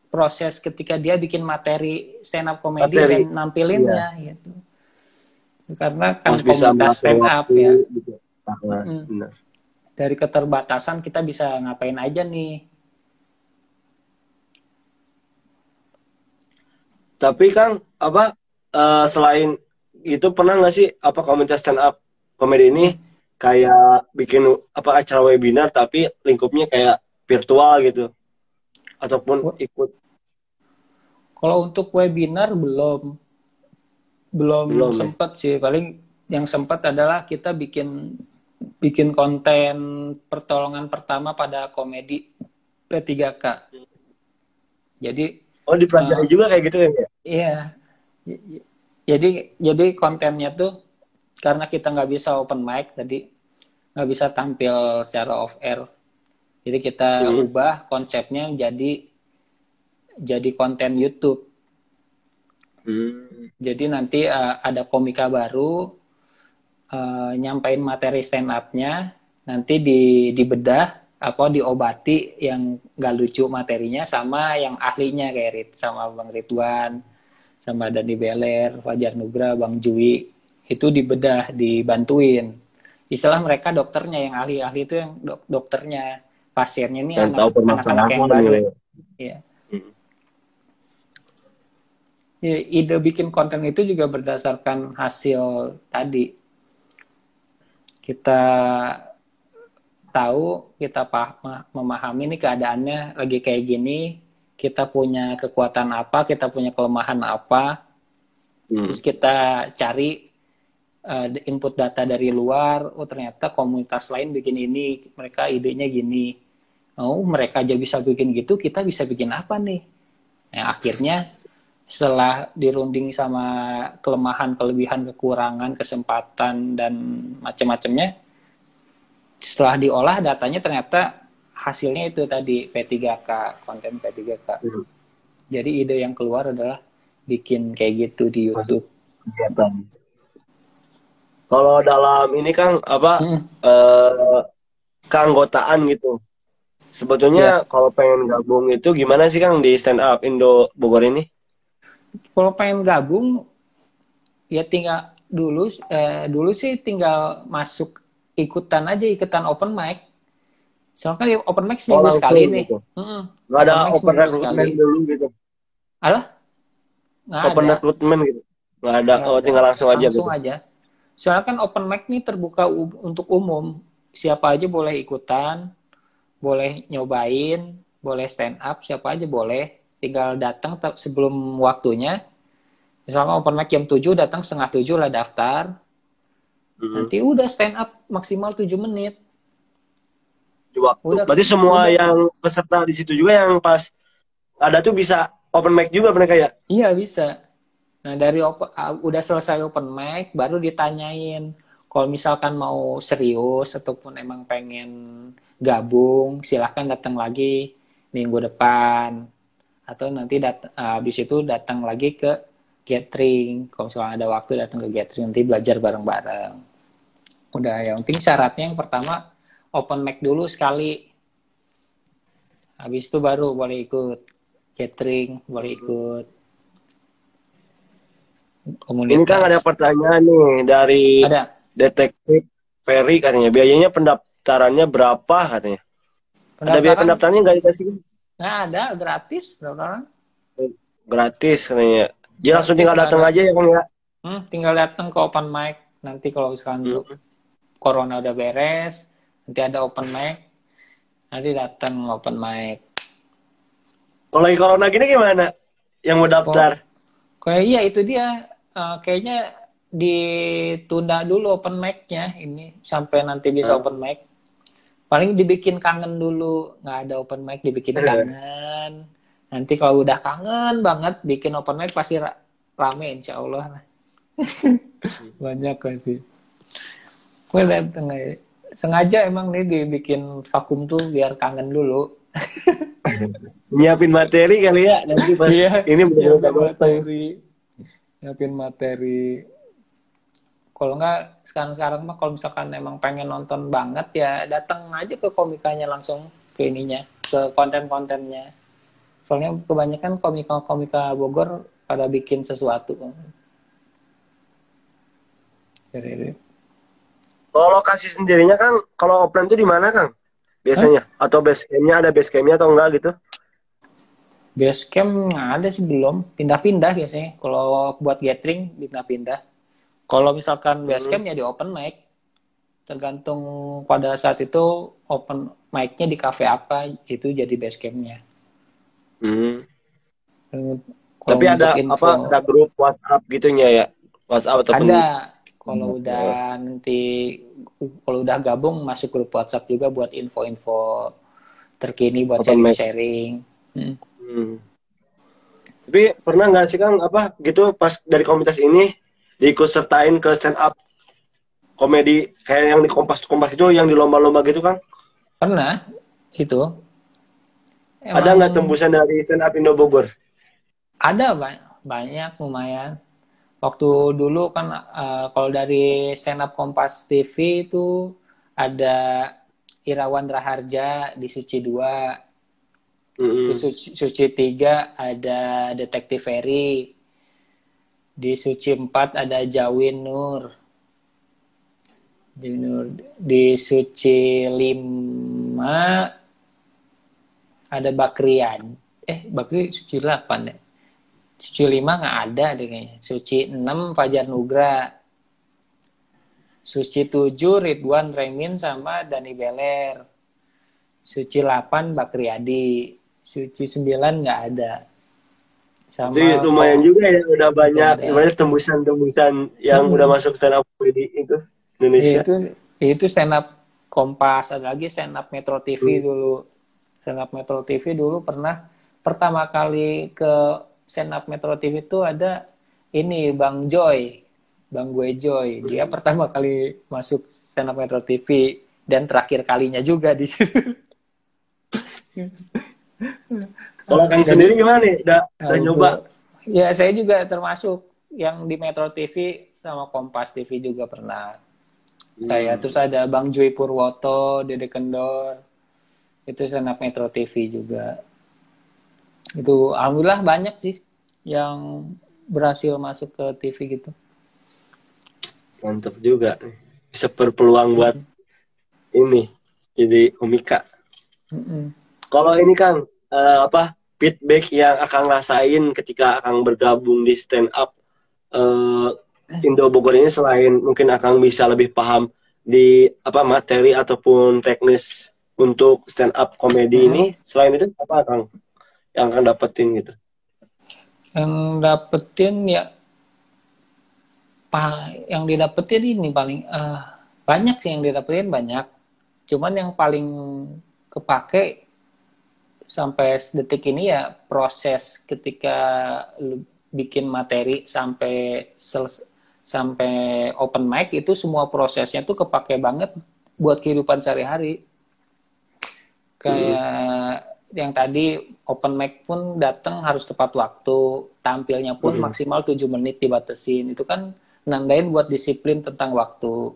proses ketika dia bikin materi stand up komedi dan nampilinnya iya. gitu. Karena kan komunitas stand up ya. Gitu. mm dari keterbatasan kita bisa ngapain aja nih. Tapi Kang, apa uh, selain itu pernah nggak sih apa komunitas stand up komedi ini kayak bikin apa acara webinar tapi lingkupnya kayak virtual gitu ataupun ikut? Kalau untuk webinar belum belum, belum sempat ya? sih paling yang sempat adalah kita bikin bikin konten pertolongan pertama pada komedi P3K. Jadi Oh dipelajari uh, juga kayak gitu ya? Iya. Jadi jadi kontennya tuh karena kita nggak bisa open mic tadi nggak bisa tampil secara off air. Jadi kita hmm. ubah konsepnya jadi jadi konten YouTube. Hmm. Jadi nanti uh, ada komika baru uh, nyampein materi stand up-nya nanti di dibedah apa diobati yang gak lucu materinya sama yang ahlinya kayak Rit, sama Bang Ridwan sama Dani Beler, Fajar Nugra, Bang Jui itu dibedah, dibantuin. Istilah mereka dokternya yang ahli-ahli itu yang dok dokternya, pasiennya ini anak-anak yang baru. Ya. ya. Ide bikin konten itu juga berdasarkan hasil tadi kita tahu, kita paham, memahami ini keadaannya lagi kayak gini, kita punya kekuatan apa, kita punya kelemahan apa, hmm. terus kita cari uh, input data dari luar, oh ternyata komunitas lain bikin ini, mereka idenya gini, oh mereka aja bisa bikin gitu, kita bisa bikin apa nih? Nah, akhirnya setelah dirunding sama kelemahan, kelebihan, kekurangan, kesempatan dan macam-macamnya, setelah diolah datanya ternyata hasilnya itu tadi P3K, konten P3K. Hmm. Jadi ide yang keluar adalah bikin kayak gitu di YouTube. Kegiatan. Kalau dalam ini kan apa hmm. eh, keanggotaan gitu. Sebetulnya ya. kalau pengen gabung itu gimana sih Kang di stand up Indo Bogor ini? kalau pengen gabung ya tinggal dulu eh, dulu sih tinggal masuk ikutan aja ikutan open mic soalnya kan open mic seminggu oh, sekali nih gitu. hmm, nggak ada open, recruitment dulu gitu Alah? Nggak open ada. recruitment gitu nggak ada nggak oh tinggal langsung aja langsung gitu. aja soalnya kan open mic nih terbuka untuk umum siapa aja boleh ikutan boleh nyobain boleh stand up siapa aja boleh tinggal datang sebelum waktunya misalnya open mic jam 7 datang setengah 7 lah daftar hmm. nanti udah stand up maksimal 7 menit di waktu udah, berarti semua udah. yang peserta di situ juga yang pas ada tuh bisa open mic juga mereka ya? Iya bisa. Nah dari open, uh, udah selesai open mic baru ditanyain kalau misalkan mau serius ataupun emang pengen gabung silahkan datang lagi minggu depan. Atau nanti dat uh, habis itu datang lagi ke gathering. Kalau misalnya ada waktu datang ke gathering nanti belajar bareng-bareng. Udah yang penting syaratnya yang pertama open mic dulu sekali. Habis itu baru boleh ikut gathering boleh ikut komunitas ini kan ada pertanyaan nih dari ada. detektif Ferry katanya. Biayanya pendaftarannya berapa katanya? Pendaftaran, ada biaya pendaftarannya nggak dikasih nggak ada gratis pendaftaran. Gratis katanya. Ya langsung tinggal datang aja ya kan ya? Hmm, tinggal datang ke open mic nanti kalau misalkan hmm. corona udah beres nanti ada open mic nanti datang open mic. Kalau lagi corona gini gimana yang mau daftar? Kayak iya itu dia. Uh, kayaknya ditunda dulu open mic-nya ini sampai nanti bisa hmm. open mic paling dibikin kangen dulu nggak ada open mic dibikin kangen. Nanti kalau udah kangen banget bikin open mic pasti ra rame insya Allah. Banyak kan sih gue dateng aja sengaja emang nih dibikin vakum tuh biar kangen dulu. Nyiapin materi kali ya nanti pas iya, ini nyiapin materi. nyiapin materi kalau nggak sekarang sekarang mah kalau misalkan emang pengen nonton banget ya datang aja ke komikanya langsung ke ininya ke konten-kontennya. Soalnya kebanyakan komika-komika Bogor pada bikin sesuatu. Jadi kalau lokasi sendirinya kan kalau offline itu di mana kang? Biasanya? Hah? atau base campnya ada base campnya atau enggak gitu? Base camp ada sih belum. Pindah-pindah biasanya. Kalau buat gathering pindah-pindah kalau misalkan base camp hmm. ya di open mic tergantung pada saat itu open mic-nya di cafe apa itu jadi base campnya Hmm. Tapi ada info, apa? Ada grup WhatsApp gitunya ya? WhatsApp atau Ada. Kalau hmm. udah nanti kalau udah gabung masuk grup WhatsApp juga buat info-info terkini buat sharing-sharing. Hmm. Hmm. Tapi pernah nggak sih Kang apa gitu pas dari komunitas ini diikut sertain ke stand up komedi kayak yang di Kompas Kompas itu yang di lomba-lomba gitu Kang? Pernah itu Emang... Ada nggak tembusan dari stand up Indo Bogor? Ada banyak, banyak lumayan. Waktu dulu kan uh, kalau dari stand up Kompas TV itu ada Irawan Raharja di Suci 2. Mm-hmm. Di Suci, Suci 3 ada Detektif Ferry. Di Suci 4 ada Jawin Nur. Di, Nur. di Suci 5 ada Bakrian. Eh Bakri suci 8 ya? Suci 5 nggak ada deh kayaknya. Suci 6 Fajar Nugra. Suci 7 Ridwan Remin sama Dani Beler. Suci 8 Bakriadi suci 9 nggak ada sama Jadi lumayan juga ya udah banyak banyak tembusan-tembusan yang hmm. udah masuk stand up comedy itu Indonesia. Itu itu stand up Kompas ada lagi stand up Metro TV hmm. dulu stand Metro TV dulu pernah pertama kali ke stand Metro TV itu ada ini Bang Joy, Bang Gue Joy. Dia pertama kali masuk stand Metro TV dan terakhir kalinya juga di situ. Kalau kan sendiri gimana nih? Udah, nah, udah nyoba? Ya saya juga termasuk yang di Metro TV sama Kompas TV juga pernah. Hmm. Saya terus ada Bang Joy Purwoto, Dede Kendor, itu stand Metro TV juga itu alhamdulillah banyak sih yang berhasil masuk ke TV gitu mantap juga bisa berpeluang buat ini jadi komika mm kalau ini kang uh, apa feedback yang akan rasain ketika akan bergabung di stand up uh, Indo Bogor ini selain mungkin akan bisa lebih paham di apa materi ataupun teknis untuk stand up komedi hmm. ini selain itu apa kang yang akan dapetin gitu yang dapetin ya yang didapetin ini paling uh, banyak sih yang didapetin banyak cuman yang paling kepake sampai detik ini ya proses ketika lu bikin materi sampai sampai open mic itu semua prosesnya tuh kepake banget buat kehidupan sehari-hari. Kayak hmm. yang tadi open mic pun datang harus tepat waktu, tampilnya pun hmm. maksimal 7 menit dibatasin. Itu kan nandain buat disiplin tentang waktu.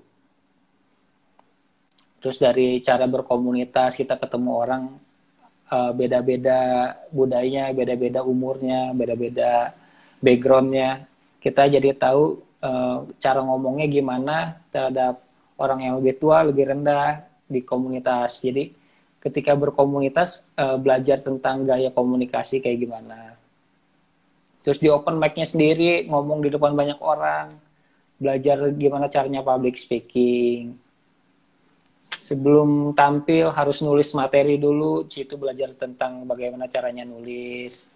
Terus dari cara berkomunitas kita ketemu orang uh, beda-beda budayanya, beda-beda umurnya, beda-beda backgroundnya. Kita jadi tahu uh, cara ngomongnya gimana terhadap orang yang lebih tua, lebih rendah di komunitas. Jadi ketika berkomunitas uh, belajar tentang gaya komunikasi kayak gimana. Terus di open mic-nya sendiri ngomong di depan banyak orang, belajar gimana caranya public speaking, sebelum tampil harus nulis materi dulu, situ belajar tentang bagaimana caranya nulis.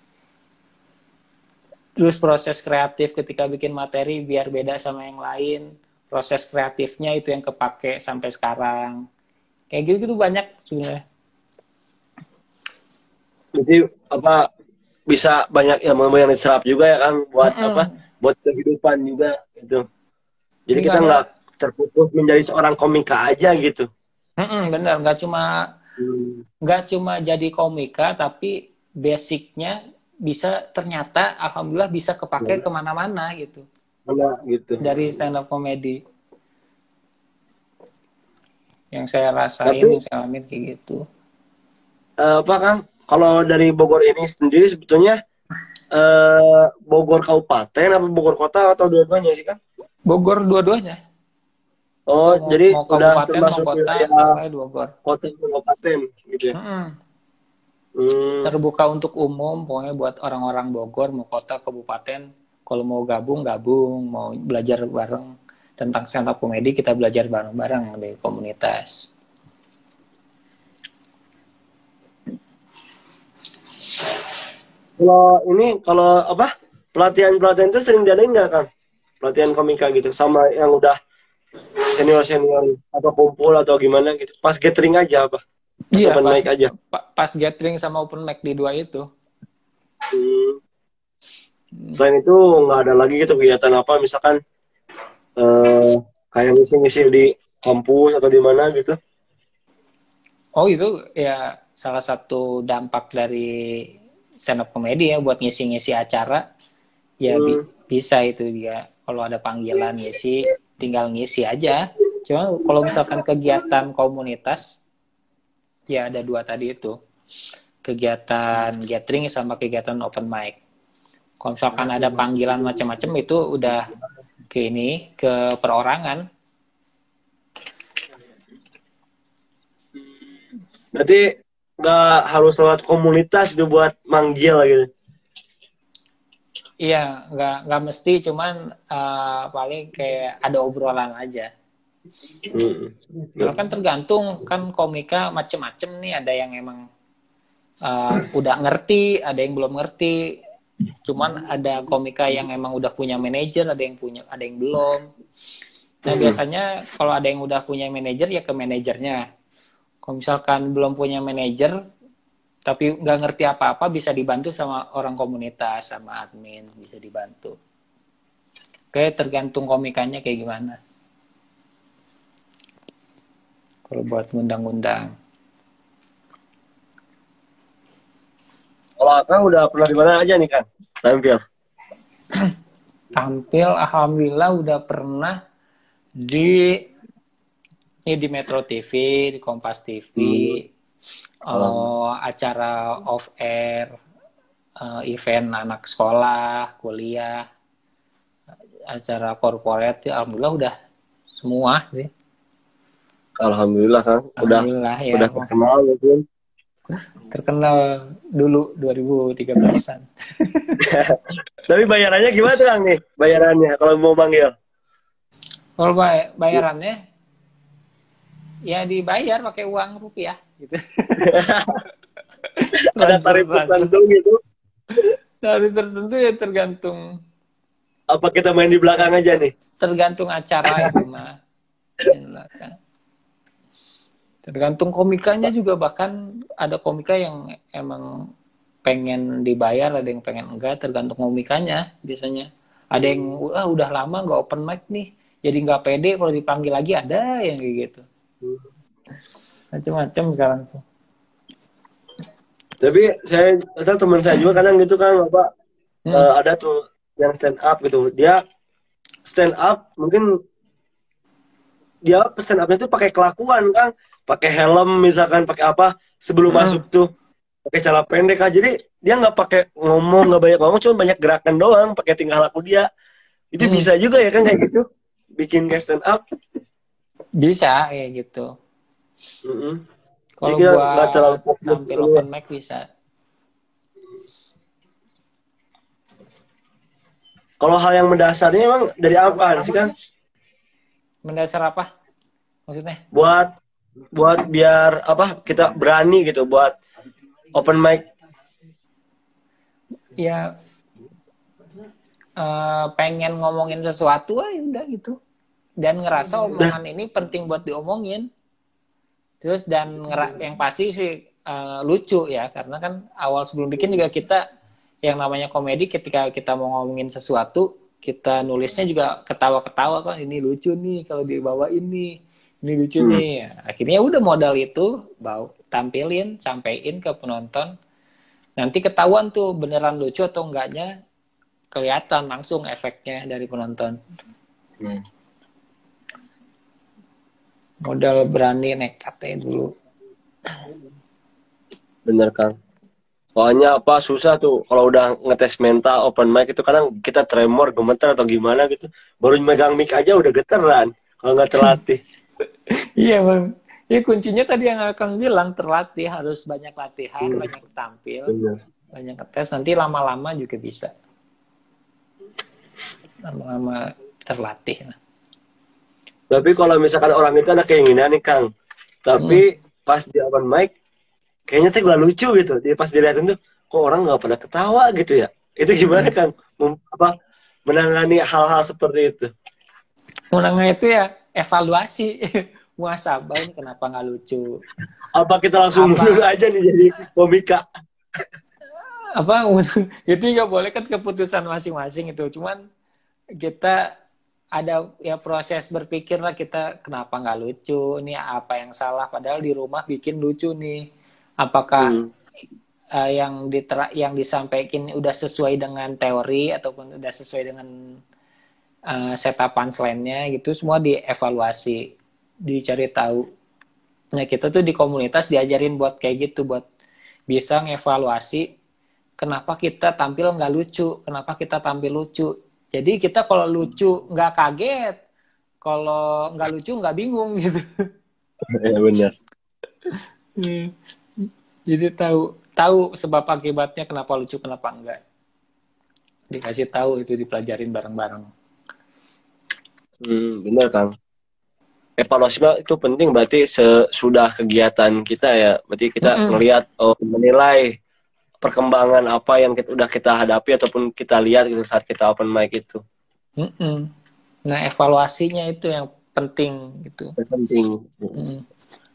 Terus proses kreatif ketika bikin materi biar beda sama yang lain, proses kreatifnya itu yang kepake sampai sekarang. Kayak gitu gitu banyak sebenarnya. Jadi apa bisa banyak yang yang diserap juga ya kan buat mm -hmm. apa buat kehidupan juga itu. Jadi kita nggak terfokus menjadi seorang komika aja gitu. Mm-mm, bener, nggak cuma hmm. nggak hmm. cuma jadi komika, tapi basicnya bisa ternyata alhamdulillah bisa kepake hmm. ke mana-mana gitu. Mana gitu. Dari stand up comedy. Yang saya rasain, tapi, yang saya alamin kayak gitu. Uh, apa kan? Kalau dari Bogor ini sendiri sebetulnya uh, Bogor kabupaten apa Bogor kota atau dua-duanya sih kan? Bogor dua-duanya. Oh, mau, jadi mau udah termasuk kota, ya, Bogor. Kota kabupaten gitu ya. Hmm. Hmm. Terbuka untuk umum, pokoknya buat orang-orang Bogor mau kota kabupaten, kalau mau gabung gabung, mau belajar bareng tentang stand up komedi kita belajar bareng-bareng di komunitas. Kalau ini kalau apa pelatihan pelatihan itu sering diadain nggak kan? Pelatihan komika gitu sama yang udah senior senior atau kumpul atau gimana gitu. Pas gathering aja apa? Iya open pas, mic aja. pas gathering sama open mic di dua itu. Hmm. selain itu nggak ada lagi gitu kegiatan apa. Misalkan uh, kayak ngisi-ngisi di kampus atau di mana gitu. Oh itu ya salah satu dampak dari stand up comedy ya buat ngisi-ngisi acara. Ya hmm. bi bisa itu dia. Kalau ada panggilan ngisi tinggal ngisi aja. Cuma kalau misalkan kegiatan komunitas, ya ada dua tadi itu. Kegiatan gathering sama kegiatan open mic. Kalau misalkan ada panggilan macam-macam itu udah ke ini, ke perorangan. Berarti nggak harus lewat komunitas buat manggil gitu. Iya, nggak nggak mesti, cuman uh, paling kayak ada obrolan aja. Hmm. Karena kan tergantung kan komika macem-macem nih, ada yang emang uh, udah ngerti, ada yang belum ngerti. Cuman ada komika yang emang udah punya manajer, ada yang punya, ada yang belum. Nah hmm. biasanya kalau ada yang udah punya manajer ya ke manajernya. Kalau misalkan belum punya manajer, tapi nggak ngerti apa-apa bisa dibantu sama orang komunitas sama admin bisa dibantu. Oke tergantung komikannya kayak gimana. Kalau buat ngundang-ngundang kalau akang udah pernah di mana aja nih kan tampil. Tampil alhamdulillah udah pernah di ini di Metro TV di Kompas TV hmm uh, acara off air, uh, event anak sekolah, kuliah, acara corporate, ya, alhamdulillah udah semua sih. Alhamdulillah kan, alhamdulillah, udah ya, udah terkenal mungkin. Terkenal dulu 2013-an. Tapi bayarannya gimana tuh nih? Bayarannya kalau mau manggil? Kalau bay bayarannya ya dibayar pakai uang rupiah gitu. Ada tarif tertentu gitu. Tarif tertentu ya tergantung. Apa kita main di belakang aja nih? Tergantung acara itu mah. Tergantung komikanya juga bahkan ada komika yang emang pengen dibayar ada yang pengen enggak tergantung komikanya biasanya ada yang ah, udah lama nggak open mic nih jadi nggak pede kalau dipanggil lagi ada yang kayak gitu macam-macam sekarang tuh tapi saya ada teman saya juga kadang gitu kan bapak hmm. uh, ada tuh yang stand up gitu. Dia stand up mungkin dia stand upnya tuh pakai kelakuan kan pakai helm misalkan pakai apa sebelum hmm. masuk tuh. Pakai celana pendek aja jadi dia nggak pakai ngomong nggak banyak ngomong cuma banyak gerakan doang pakai tingkah laku dia. Itu hmm. bisa juga ya kan kayak gitu. Bikin kayak stand up. Bisa kayak gitu mm -hmm. kalau gua nggak terlalu fokus tampil open mic bisa. Kalau hal yang mendasarnya emang dari apa sih kan mendasar apa? Maksudnya? Buat buat biar apa kita berani gitu buat open mic. Ya uh, pengen ngomongin sesuatu aja udah gitu. Dan ngerasa omongan ini penting buat diomongin terus dan ngera yang pasti sih uh, lucu ya karena kan awal sebelum bikin juga kita yang namanya komedi ketika kita mau ngomongin sesuatu kita nulisnya juga ketawa-ketawa kan ini lucu nih kalau dibawa ini ini lucu hmm. nih akhirnya udah modal itu bau tampilin sampein ke penonton nanti ketahuan tuh beneran lucu atau enggaknya kelihatan langsung efeknya dari penonton hmm. Modal berani nekatnya dulu bener kang Soalnya apa susah tuh kalau udah ngetes mental open mic itu kadang kita tremor, gemeter atau gimana gitu. Baru megang mic aja udah geteran kalau nggak terlatih. iya bang. Ya kuncinya tadi yang akan bilang terlatih harus banyak latihan, hmm. banyak tampil, Benar. banyak tes. Nanti lama-lama juga bisa. Lama-lama terlatih. Tapi kalau misalkan orang itu ada keinginan nih Kang, tapi hmm. pas di open mic, kayaknya tuh gak lucu gitu. Jadi pas dilihatin tuh, kok orang nggak pada ketawa gitu ya? Itu gimana hmm. Kang? Mem apa menangani hal-hal seperti itu? Menangani itu ya evaluasi. muasabah ini kenapa nggak lucu apa kita langsung mundur aja nih jadi komika apa itu nggak boleh kan keputusan masing-masing itu cuman kita ada ya proses berpikir lah kita kenapa nggak lucu ini apa yang salah padahal di rumah bikin lucu nih apakah hmm. uh, yang ditera yang disampaikan udah sesuai dengan teori ataupun udah sesuai dengan uh, setup punchline-nya gitu semua dievaluasi dicari tahu. Nah kita tuh di komunitas diajarin buat kayak gitu, buat bisa ngevaluasi kenapa kita tampil nggak lucu, kenapa kita tampil lucu. Jadi kita kalau lucu nggak kaget, kalau nggak lucu nggak bingung gitu. Ya benar. Jadi tahu tahu sebab akibatnya kenapa lucu kenapa enggak. Dikasih tahu itu dipelajarin bareng-bareng. Hmm, benar Kang evaluasi itu penting berarti sesudah kegiatan kita ya berarti kita mm -hmm. melihat oh, menilai perkembangan apa yang kita, udah kita hadapi ataupun kita lihat gitu saat kita open mic itu? Mm -hmm. nah evaluasinya itu yang penting gitu. Penting. Mm -hmm.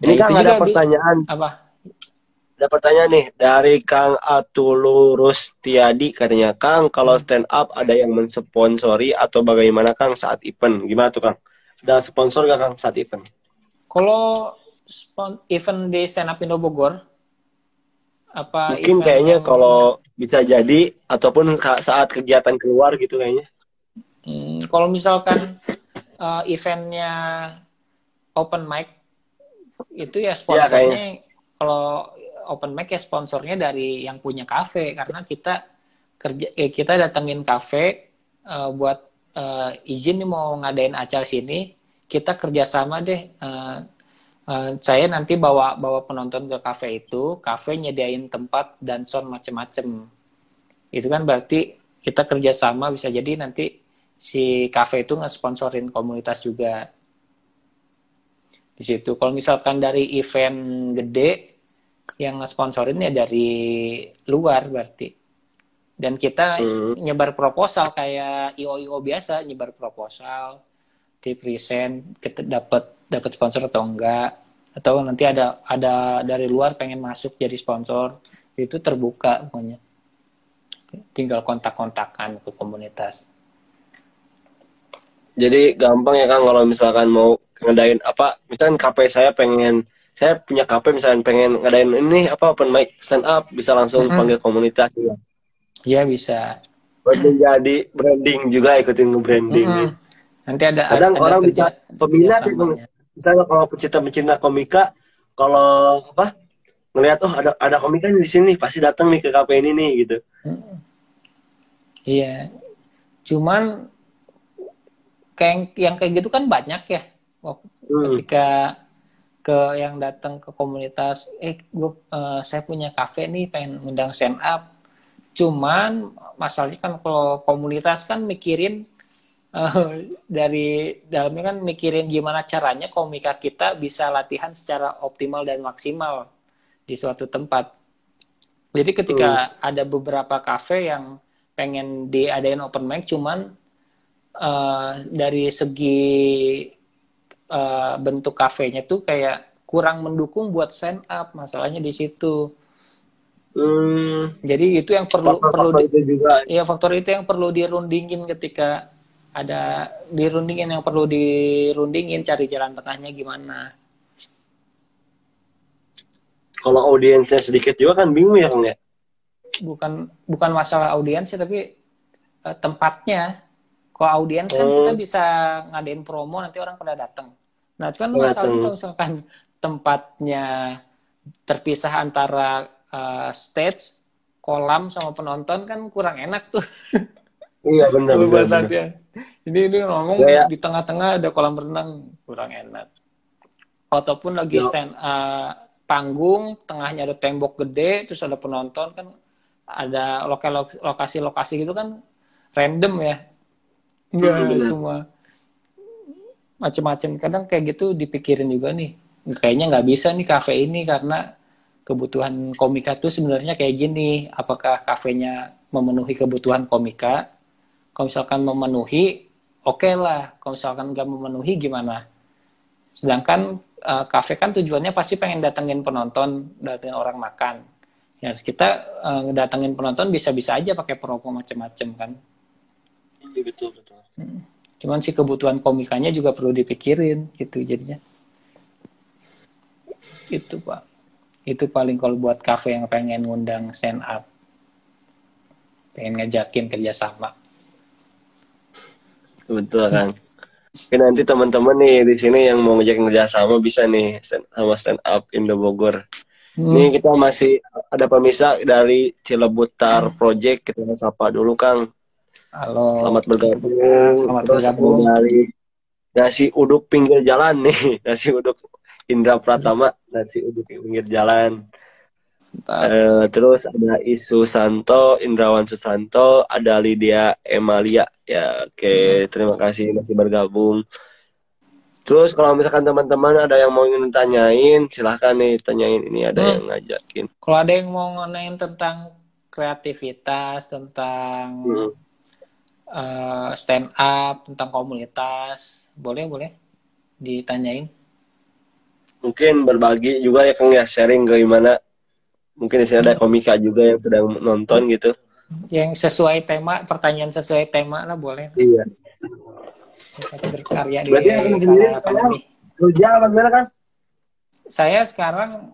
ini nah, kan ada pertanyaan. Di, apa? Ada pertanyaan nih dari Kang Atulurus Tiadi katanya. Kang kalau stand up ada yang mensponsori atau bagaimana Kang saat event? Gimana tuh Kang? Ada sponsor gak Kang saat event? Kalau event di Stand Up Indo Bogor, apa mungkin kayaknya yang... kalau bisa jadi ataupun saat kegiatan keluar gitu kayaknya. Hmm, kalau misalkan uh, eventnya open mic itu ya, ya sponsornya ya, kalau open mic ya sponsornya dari yang punya kafe karena kita kerja eh, kita datengin kafe uh, buat uh, izin nih mau ngadain acara sini, kita kerjasama deh. Uh, uh, saya nanti bawa bawa penonton ke kafe itu, kafe nyediain tempat dan sound macem-macem. Itu kan berarti kita kerjasama bisa jadi nanti si kafe itu nge-sponsorin komunitas juga di situ. Kalau misalkan dari event gede yang nge-sponsorin ya dari luar berarti dan kita hmm. nyebar proposal kayak io io biasa nyebar proposal di present kita dapat dapat sponsor atau enggak. Atau nanti ada ada dari luar pengen masuk jadi sponsor. Itu terbuka pokoknya. Tinggal kontak-kontakan ke komunitas. Jadi gampang ya kan kalau misalkan mau ngadain apa misalkan KP saya pengen saya punya KP misalkan pengen ngadain ini apa open mic stand up bisa langsung mm -hmm. panggil komunitas ya Iya bisa. Buat menjadi branding juga ikutin nge-branding. Mm -hmm. nanti ada kadang ada orang bisa peminat itu misalnya kalau pecinta pecinta komika kalau apa ngelihat oh ada ada komika di sini pasti datang nih ke kafe ini nih gitu. Iya. Cuman kayak yang kayak gitu kan banyak ya. Hmm. ketika ke yang datang ke komunitas eh gue uh, saya punya kafe nih pengen ngundang stand up. Cuman masalahnya kan kalau komunitas kan mikirin uh, dari dalamnya kan mikirin gimana caranya komika kita bisa latihan secara optimal dan maksimal di suatu tempat. Jadi ketika hmm. ada beberapa kafe yang pengen diadain open mic, cuman uh, dari segi uh, bentuk kafenya tuh kayak kurang mendukung buat stand up, masalahnya di situ. Hmm. Jadi itu yang perlu faktor, perlu faktor di, juga. ya faktor itu yang perlu dirundingin ketika ada dirundingin yang perlu dirundingin cari jalan tengahnya gimana. Kalau audiensnya sedikit juga kan bingung ya kang ya? Bukan bukan masalah audiens tapi uh, tempatnya. Kalau audiens kan kita oh. bisa ngadain promo nanti orang pada datang nah itu kan masalah kalau misalkan tempatnya terpisah antara uh, stage kolam sama penonton kan kurang enak tuh. Iya benar. benar, Ini ini ngomong Kayak... di tengah-tengah ada kolam renang kurang enak. Ataupun lagi Yo. stand uh, panggung, tengahnya ada tembok gede, terus ada penonton kan ada lokasi-lokasi gitu kan random ya. Enggak ada semua macam-macam. Kadang kayak gitu dipikirin juga nih. Kayaknya nggak bisa nih kafe ini karena kebutuhan komika tuh sebenarnya kayak gini. Apakah kafenya memenuhi kebutuhan komika kalau misalkan memenuhi oke okay lah. Kalau misalkan nggak memenuhi gimana? Sedangkan uh, kafe kan tujuannya pasti pengen datengin penonton datengin orang makan. Ya kita uh, datengin penonton bisa-bisa aja pakai promo macam-macam kan? Iya, betul betul. Hmm. cuman sih kebutuhan komikanya juga perlu dipikirin gitu jadinya. Itu pak. Itu paling kalau buat kafe yang pengen ngundang stand up. Pengen ngajakin kerjasama betul kan Oke, nanti teman-teman nih di sini yang mau ngejek kerjasama bisa nih stand, sama stand up Indo Bogor. Hmm. Ini kita masih ada pemisah dari Cilebutar hmm. Project. Kita sapa dulu Kang. Halo. Selamat bergabung. Selamat Terus bergabung. Dari nasi uduk pinggir jalan nih, nasi uduk Indra Pratama, nasi uduk pinggir jalan. Uh, terus ada Isu Santo, Indrawan Susanto, ada Lydia Emalia. Ya, oke, okay. hmm. terima kasih masih bergabung. Terus kalau misalkan teman-teman ada yang mau ingin tanyain, silahkan nih tanyain. Ini ada hmm. yang ngajakin. Kalau ada yang mau nanyain tentang kreativitas, tentang hmm. uh, stand up, tentang komunitas, boleh boleh ditanyain. Mungkin berbagi juga ya Kang ya sharing gimana mungkin di sini ada komika juga yang sedang nonton gitu. Yang sesuai tema pertanyaan sesuai tema lah boleh. Iya. Berkarya berarti di akan sendiri sekarang kerja apa gimana kan saya sekarang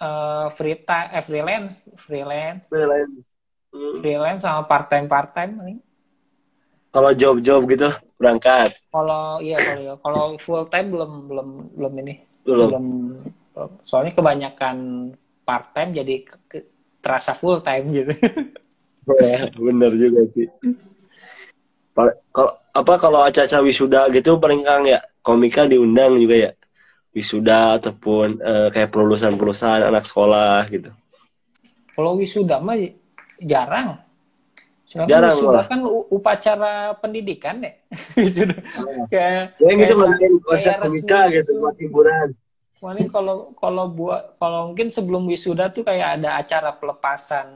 uh, free time eh, freelance freelance. Freelance. Hmm. freelance sama part time part time nih. Kalau job-job gitu berangkat. Kalau iya kalau kalau full time belum belum belum ini. Belum, belum. Soalnya kebanyakan part time jadi terasa full time gitu. ya, bener juga sih. Kalau apa kalau acara wisuda gitu paling kang ya komika diundang juga ya wisuda ataupun uh, kayak pelulusan-pelulusan anak sekolah gitu. Kalau wisuda mah jarang. Soalnya jarang wisuda malah. kan upacara pendidikan deh. wisuda. Oh. Kayak, ya, gitu kayak, konsep komika gitu buat hiburan. Paling kalau kalau buat kalau mungkin sebelum wisuda tuh kayak ada acara pelepasan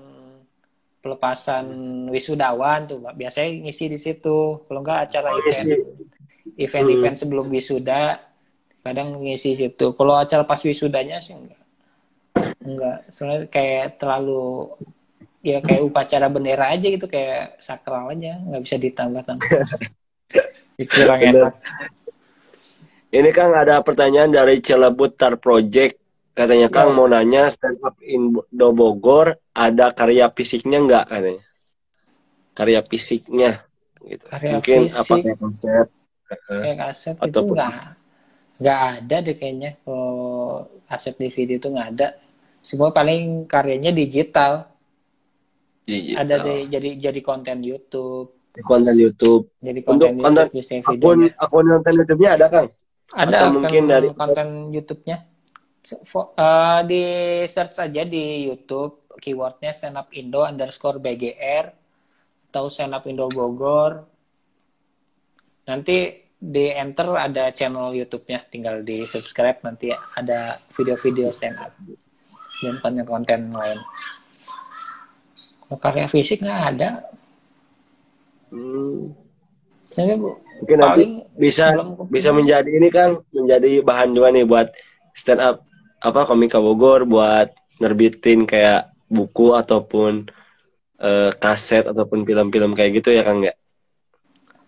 pelepasan wisudawan tuh biasanya ngisi di situ. Kalau enggak acara oh, event event-event hmm. sebelum wisuda kadang ngisi situ. Kalau acara pas wisudanya sih enggak enggak soalnya kayak terlalu ya kayak upacara bendera aja gitu kayak sakral aja. Nggak bisa ditambah tambah kurang enak ini kan ada pertanyaan dari Celebut Tar Project. Katanya Kang ya. mau nanya stand up Indo Bogor ada karya fisiknya nggak? Katanya. Karya fisiknya gitu. karya mungkin fisik. apa kayak konsep? Kayak kaset itu nggak nggak ada deh kayaknya. Kalau aset DVD itu nggak ada. Semua paling karyanya digital. Digital. ada deh jadi jadi konten YouTube. Konten YouTube. Jadi konten untuk YouTube, konten akun akun konten YouTube-nya ada kang ada Atau mungkin dari konten YouTube-nya uh, di search aja di YouTube keywordnya stand up Indo underscore BGR atau stand up Indo Bogor nanti di enter ada channel YouTube-nya, tinggal di subscribe nanti ada video-video stand up dan konten-konten lain. Kalau karya fisik nggak ada. Hmm. Saya bu, mungkin nanti bisa bisa menjadi ini kan menjadi bahan juga nih buat stand up apa komika Bogor buat nerbitin kayak buku ataupun uh, kaset ataupun film-film kayak gitu ya Kang ya?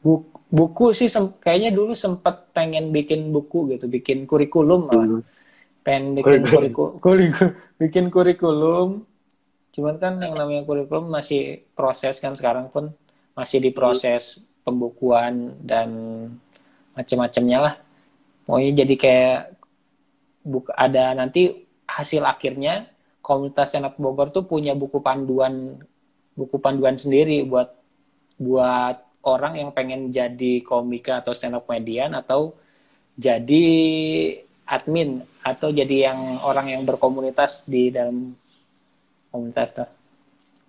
Buku buku sih kayaknya dulu sempat pengen bikin buku gitu bikin kurikulum malah. Hmm. pengen bikin kurikulum. kurikulum bikin kurikulum. Cuman kan yang namanya kurikulum masih proses kan sekarang pun. Masih diproses pembukuan dan macam-macamnya lah pokoknya jadi kayak buku ada nanti hasil akhirnya komunitas senat Bogor tuh punya buku panduan buku panduan sendiri buat buat orang yang pengen jadi komika atau stand up atau jadi admin atau jadi yang orang yang berkomunitas di dalam komunitas tuh.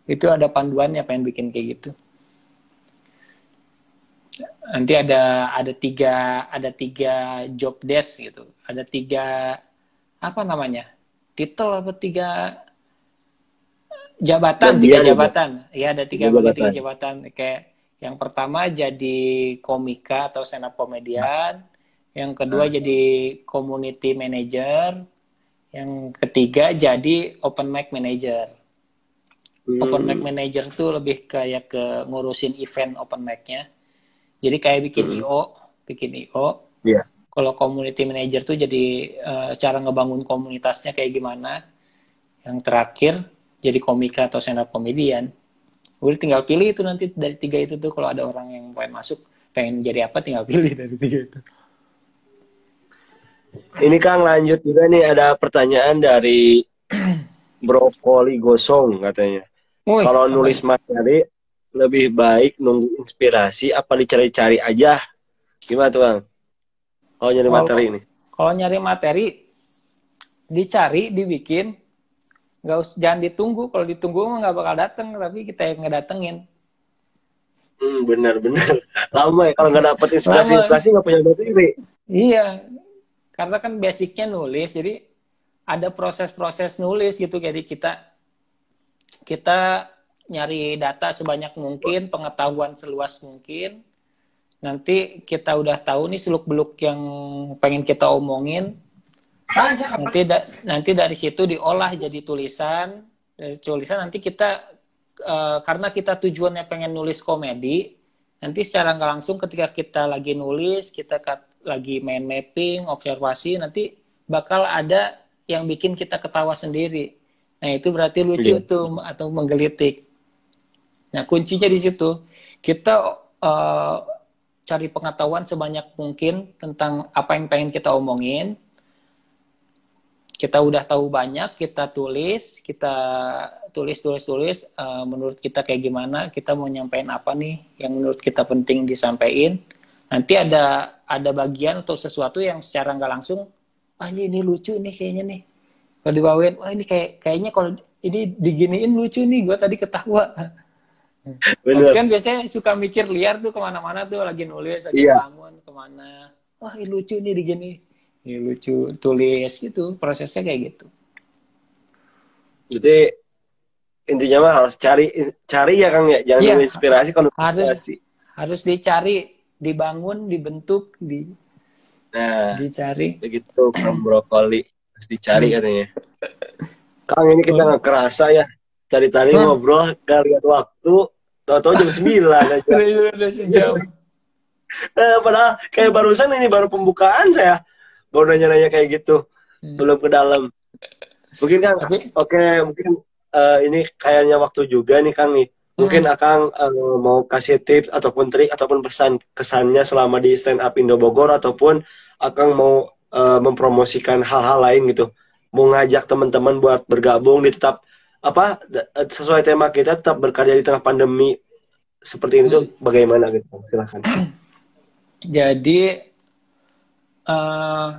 Itu ada panduannya pengen bikin kayak gitu. Nanti ada ada tiga ada tiga job desk gitu. Ada tiga apa namanya? Titel apa tiga jabatan, tiga jabatan. Iya, ada tiga jabatan. tiga jabatan kayak yang pertama jadi komika atau stand up komedian, yang kedua hmm. jadi community manager, yang ketiga jadi open mic manager. Hmm. Open mic manager tuh lebih kayak ke ngurusin event open mic-nya. Jadi kayak bikin hmm. IO, bikin IO. Iya. Yeah. Kalau community manager tuh jadi uh, cara ngebangun komunitasnya kayak gimana. Yang terakhir jadi komika atau stand up komedian udah tinggal pilih itu nanti dari tiga itu tuh kalau ada orang yang pengen masuk pengen jadi apa tinggal pilih dari tiga itu ini Kang lanjut juga nih ada pertanyaan dari brokoli gosong katanya kalau nulis materi lebih baik nunggu inspirasi apa dicari-cari aja? Gimana tuh Kang kalau nyari materi ini. kalau nyari materi dicari dibikin. Nggak usah jangan ditunggu. Kalau ditunggu mah nggak bakal datang tapi kita yang ngedatengin. Hmm benar benar. Lama ya kalau nggak dapet inspirasi lama. inspirasi nggak punya materi. Iya. Karena kan basicnya nulis jadi ada proses-proses nulis gitu. Jadi kita kita nyari data sebanyak mungkin pengetahuan seluas mungkin. Nanti kita udah tahu nih seluk beluk yang pengen kita omongin. Nanti da nanti dari situ diolah jadi tulisan. Dari tulisan nanti kita uh, karena kita tujuannya pengen nulis komedi nanti secara nggak langsung ketika kita lagi nulis kita lagi main mapping observasi nanti bakal ada yang bikin kita ketawa sendiri. Nah itu berarti lucu iya. tuh atau menggelitik nah kuncinya di situ kita uh, cari pengetahuan sebanyak mungkin tentang apa yang pengen kita omongin kita udah tahu banyak, kita tulis, kita tulis tulis tulis uh, menurut kita kayak gimana, kita mau nyampein apa nih yang menurut kita penting disampaikan. Nanti ada ada bagian atau sesuatu yang secara nggak langsung, ah ini lucu nih kayaknya nih. Kalau dibawain, wah ini kayak kayaknya kalau ini diginiin lucu nih, gue tadi ketawa. Bener. kan biasanya suka mikir liar tuh ke mana-mana tuh lagi nulis, lagi iya. bangun ke mana. Wah ini lucu nih digini ya, lucu tulis gitu prosesnya kayak gitu jadi intinya mah harus cari cari ya kang ya jangan ya, inspirasi kalau harus harus dicari dibangun dibentuk di Nah, dicari. Begitu Kang brokoli harus dicari katanya. Kang ini kita nggak kerasa ya. Tadi-tadi hmm. ngobrol, gak lihat waktu, tahu-tahu jam 9 aja. Udah sejam. Eh, padahal kayak barusan ini baru pembukaan saya. Baru nanya-nanya kayak gitu. Hmm. Belum ke dalam. Mungkin kan, oke, okay, mungkin uh, ini kayaknya waktu juga nih Kang nih. Mungkin hmm. akan uh, mau kasih tips ataupun trik ataupun pesan kesannya selama di stand up Indo Bogor ataupun akan mau uh, mempromosikan hal-hal lain gitu. Mau ngajak teman-teman buat bergabung di tetap apa sesuai tema kita tetap berkarya di tengah pandemi seperti ini tuh hmm. bagaimana gitu silahkan jadi uh,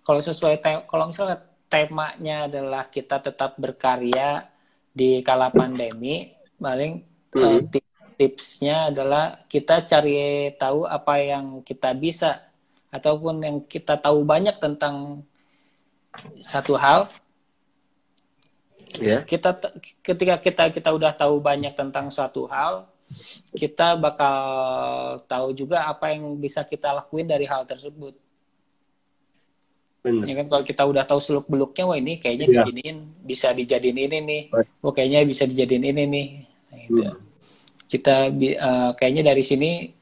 kalau sesuai kalau misalnya temanya adalah kita tetap berkarya di kala pandemi paling hmm. uh, tipsnya adalah kita cari tahu apa yang kita bisa ataupun yang kita tahu banyak tentang satu hal yeah. kita ketika kita kita udah tahu banyak tentang suatu hal kita bakal tahu juga apa yang bisa kita lakuin dari hal tersebut Bener. Ya kan kalau kita udah tahu seluk beluknya, wah ini kayaknya yeah. dijadiin bisa dijadiin ini nih, wah kayaknya bisa dijadiin ini nih. Nah, gitu. Hmm. Kita uh, kayaknya dari sini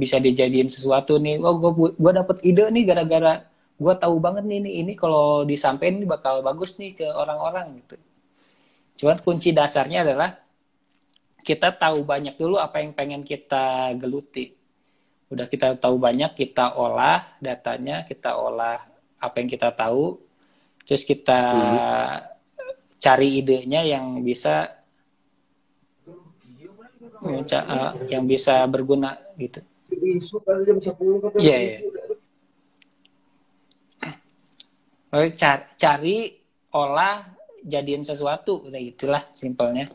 bisa dijadiin sesuatu nih. Oh, gue gue dapet ide nih gara-gara gue tahu banget nih ini ini kalau disampaikan bakal bagus nih ke orang-orang gitu. Cuman kunci dasarnya adalah kita tahu banyak dulu apa yang pengen kita geluti. Udah kita tahu banyak, kita olah datanya, kita olah apa yang kita tahu, terus kita hmm. cari idenya yang bisa uh, yang bisa berguna gitu. Iya, iya. Cari, cari, olah, jadiin sesuatu. Udah itulah simpelnya.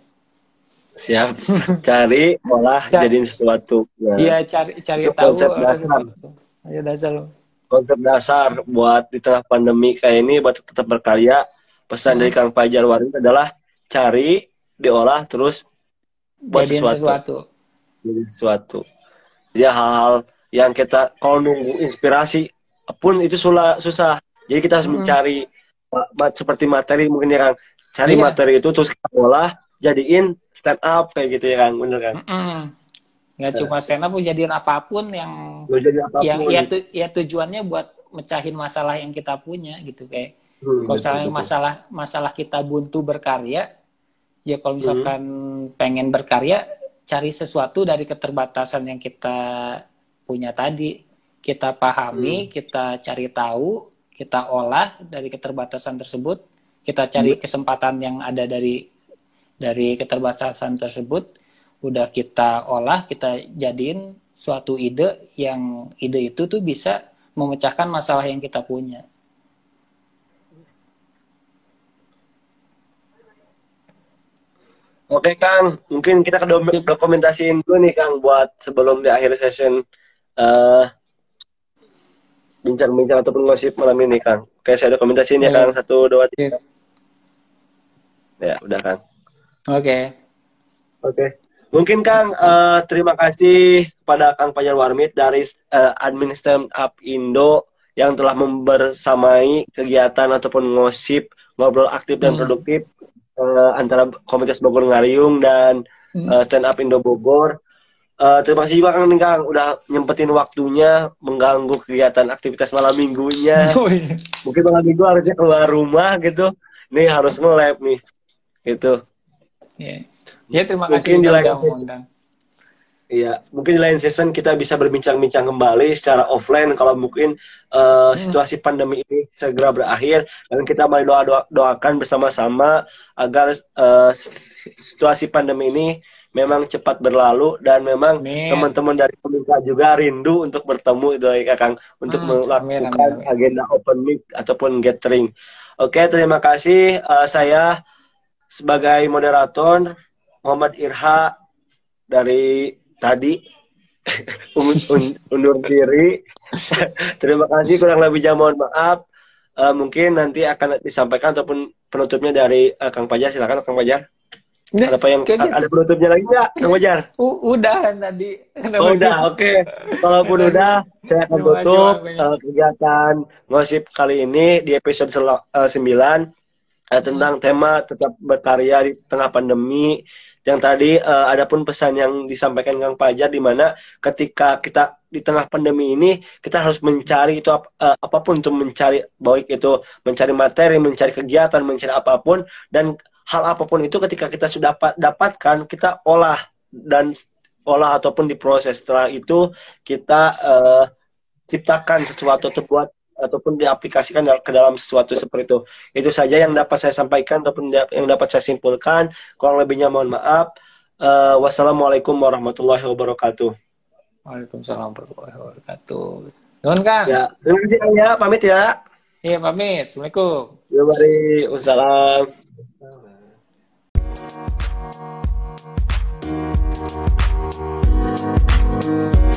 Siap. Cari olah cari. jadiin sesuatu. Nah, iya cari cari itu tahu konsep dasar. ya dasar konsep dasar buat di tengah pandemi kayak ini buat tetap berkarya pesan hmm. dari Kang Fajar Warin adalah cari diolah terus buat jadiin sesuatu. sesuatu. Jadi sesuatu. Ya hal-hal yang kita kalau nunggu inspirasi pun itu susah susah. Jadi kita harus hmm. mencari seperti materi mungkin ya Kang cari iya. materi itu terus kita olah jadiin stand up kayak gitu ya Kang bener kan mm -mm. nggak cuma stand up jadiin apa pun yang jadi apa pun. yang ya, tu, ya tujuannya buat mecahin masalah yang kita punya gitu kayak hmm, kalau misalnya betul. masalah masalah kita buntu berkarya ya kalau misalkan hmm. pengen berkarya cari sesuatu dari keterbatasan yang kita punya tadi kita pahami hmm. kita cari tahu kita olah dari keterbatasan tersebut, kita cari iya. kesempatan yang ada dari dari keterbatasan tersebut, udah kita olah, kita jadiin suatu ide yang ide itu tuh bisa memecahkan masalah yang kita punya. Oke Kang, mungkin kita ke dokumentasiin dulu nih Kang buat sebelum di akhir session uh, bincang-bincang ataupun ngosip malam ini Kang. Kayak saya dokumentasiin ya, ya Kang satu dua tiga. Ya udah Kang. Oke. Okay. Oke. Okay. Mungkin Kang uh, terima kasih kepada Kang Fajar Warmit dari uh, Admin Stand Up Indo yang telah membersamai kegiatan ataupun ngosip ngobrol aktif dan hmm. produktif uh, antara Komunitas Bogor Ngariung dan uh, Stand Up Indo Bogor. Uh, terima kasih juga Kang Kang udah nyempetin waktunya mengganggu kegiatan aktivitas malam minggunya. Oh, iya. Mungkin malam minggu harusnya keluar rumah gitu. Nih harus nge-lab nih. Gitu. Iya. Yeah. Ya terima kasih mungkin di lain season, Iya, mungkin di lain season kita bisa berbincang-bincang kembali secara offline kalau mungkin uh, hmm. situasi pandemi ini segera berakhir dan kita mari doa, doa doakan bersama-sama agar uh, situasi pandemi ini memang cepat berlalu dan memang teman-teman dari pemerintah juga rindu untuk bertemu itu ya Kang untuk hmm, melakukan amin, amin. agenda open mic ataupun gathering. Oke, terima kasih uh, saya sebagai moderator Muhammad Irha dari tadi undur diri. terima kasih kurang lebih jam mohon maaf. Uh, mungkin nanti akan disampaikan ataupun penutupnya dari uh, Kang Pajar silakan Kang Pajar. Ada apa yang gitu. ada penutupnya lagi nggak, Kang Wajar? udah tadi. Oh, udah, oke. Okay. Walaupun udah, saya akan tutup uh, kegiatan ngosip kali ini di episode uh, 9 uh, tentang hmm. tema tetap berkarya di tengah pandemi. Yang tadi uh, ada pun pesan yang disampaikan Kang Pajar di mana ketika kita di tengah pandemi ini kita harus mencari itu uh, apa pun untuk mencari baik itu mencari materi, mencari kegiatan, mencari apa pun dan hal apa pun itu ketika kita sudah dapatkan kita olah dan olah ataupun diproses setelah itu kita uh, ciptakan sesuatu atau buat ataupun diaplikasikan ke dalam sesuatu seperti itu. Itu saja yang dapat saya sampaikan ataupun yang dapat saya simpulkan. Kurang lebihnya mohon maaf. Uh, wassalamualaikum warahmatullahi wabarakatuh. Waalaikumsalam warahmatullahi wabarakatuh. Nuhun Kang. Ya, terima kasih ya. Pamit ya. Iya, pamit. Assalamualaikum. Ya, mari. you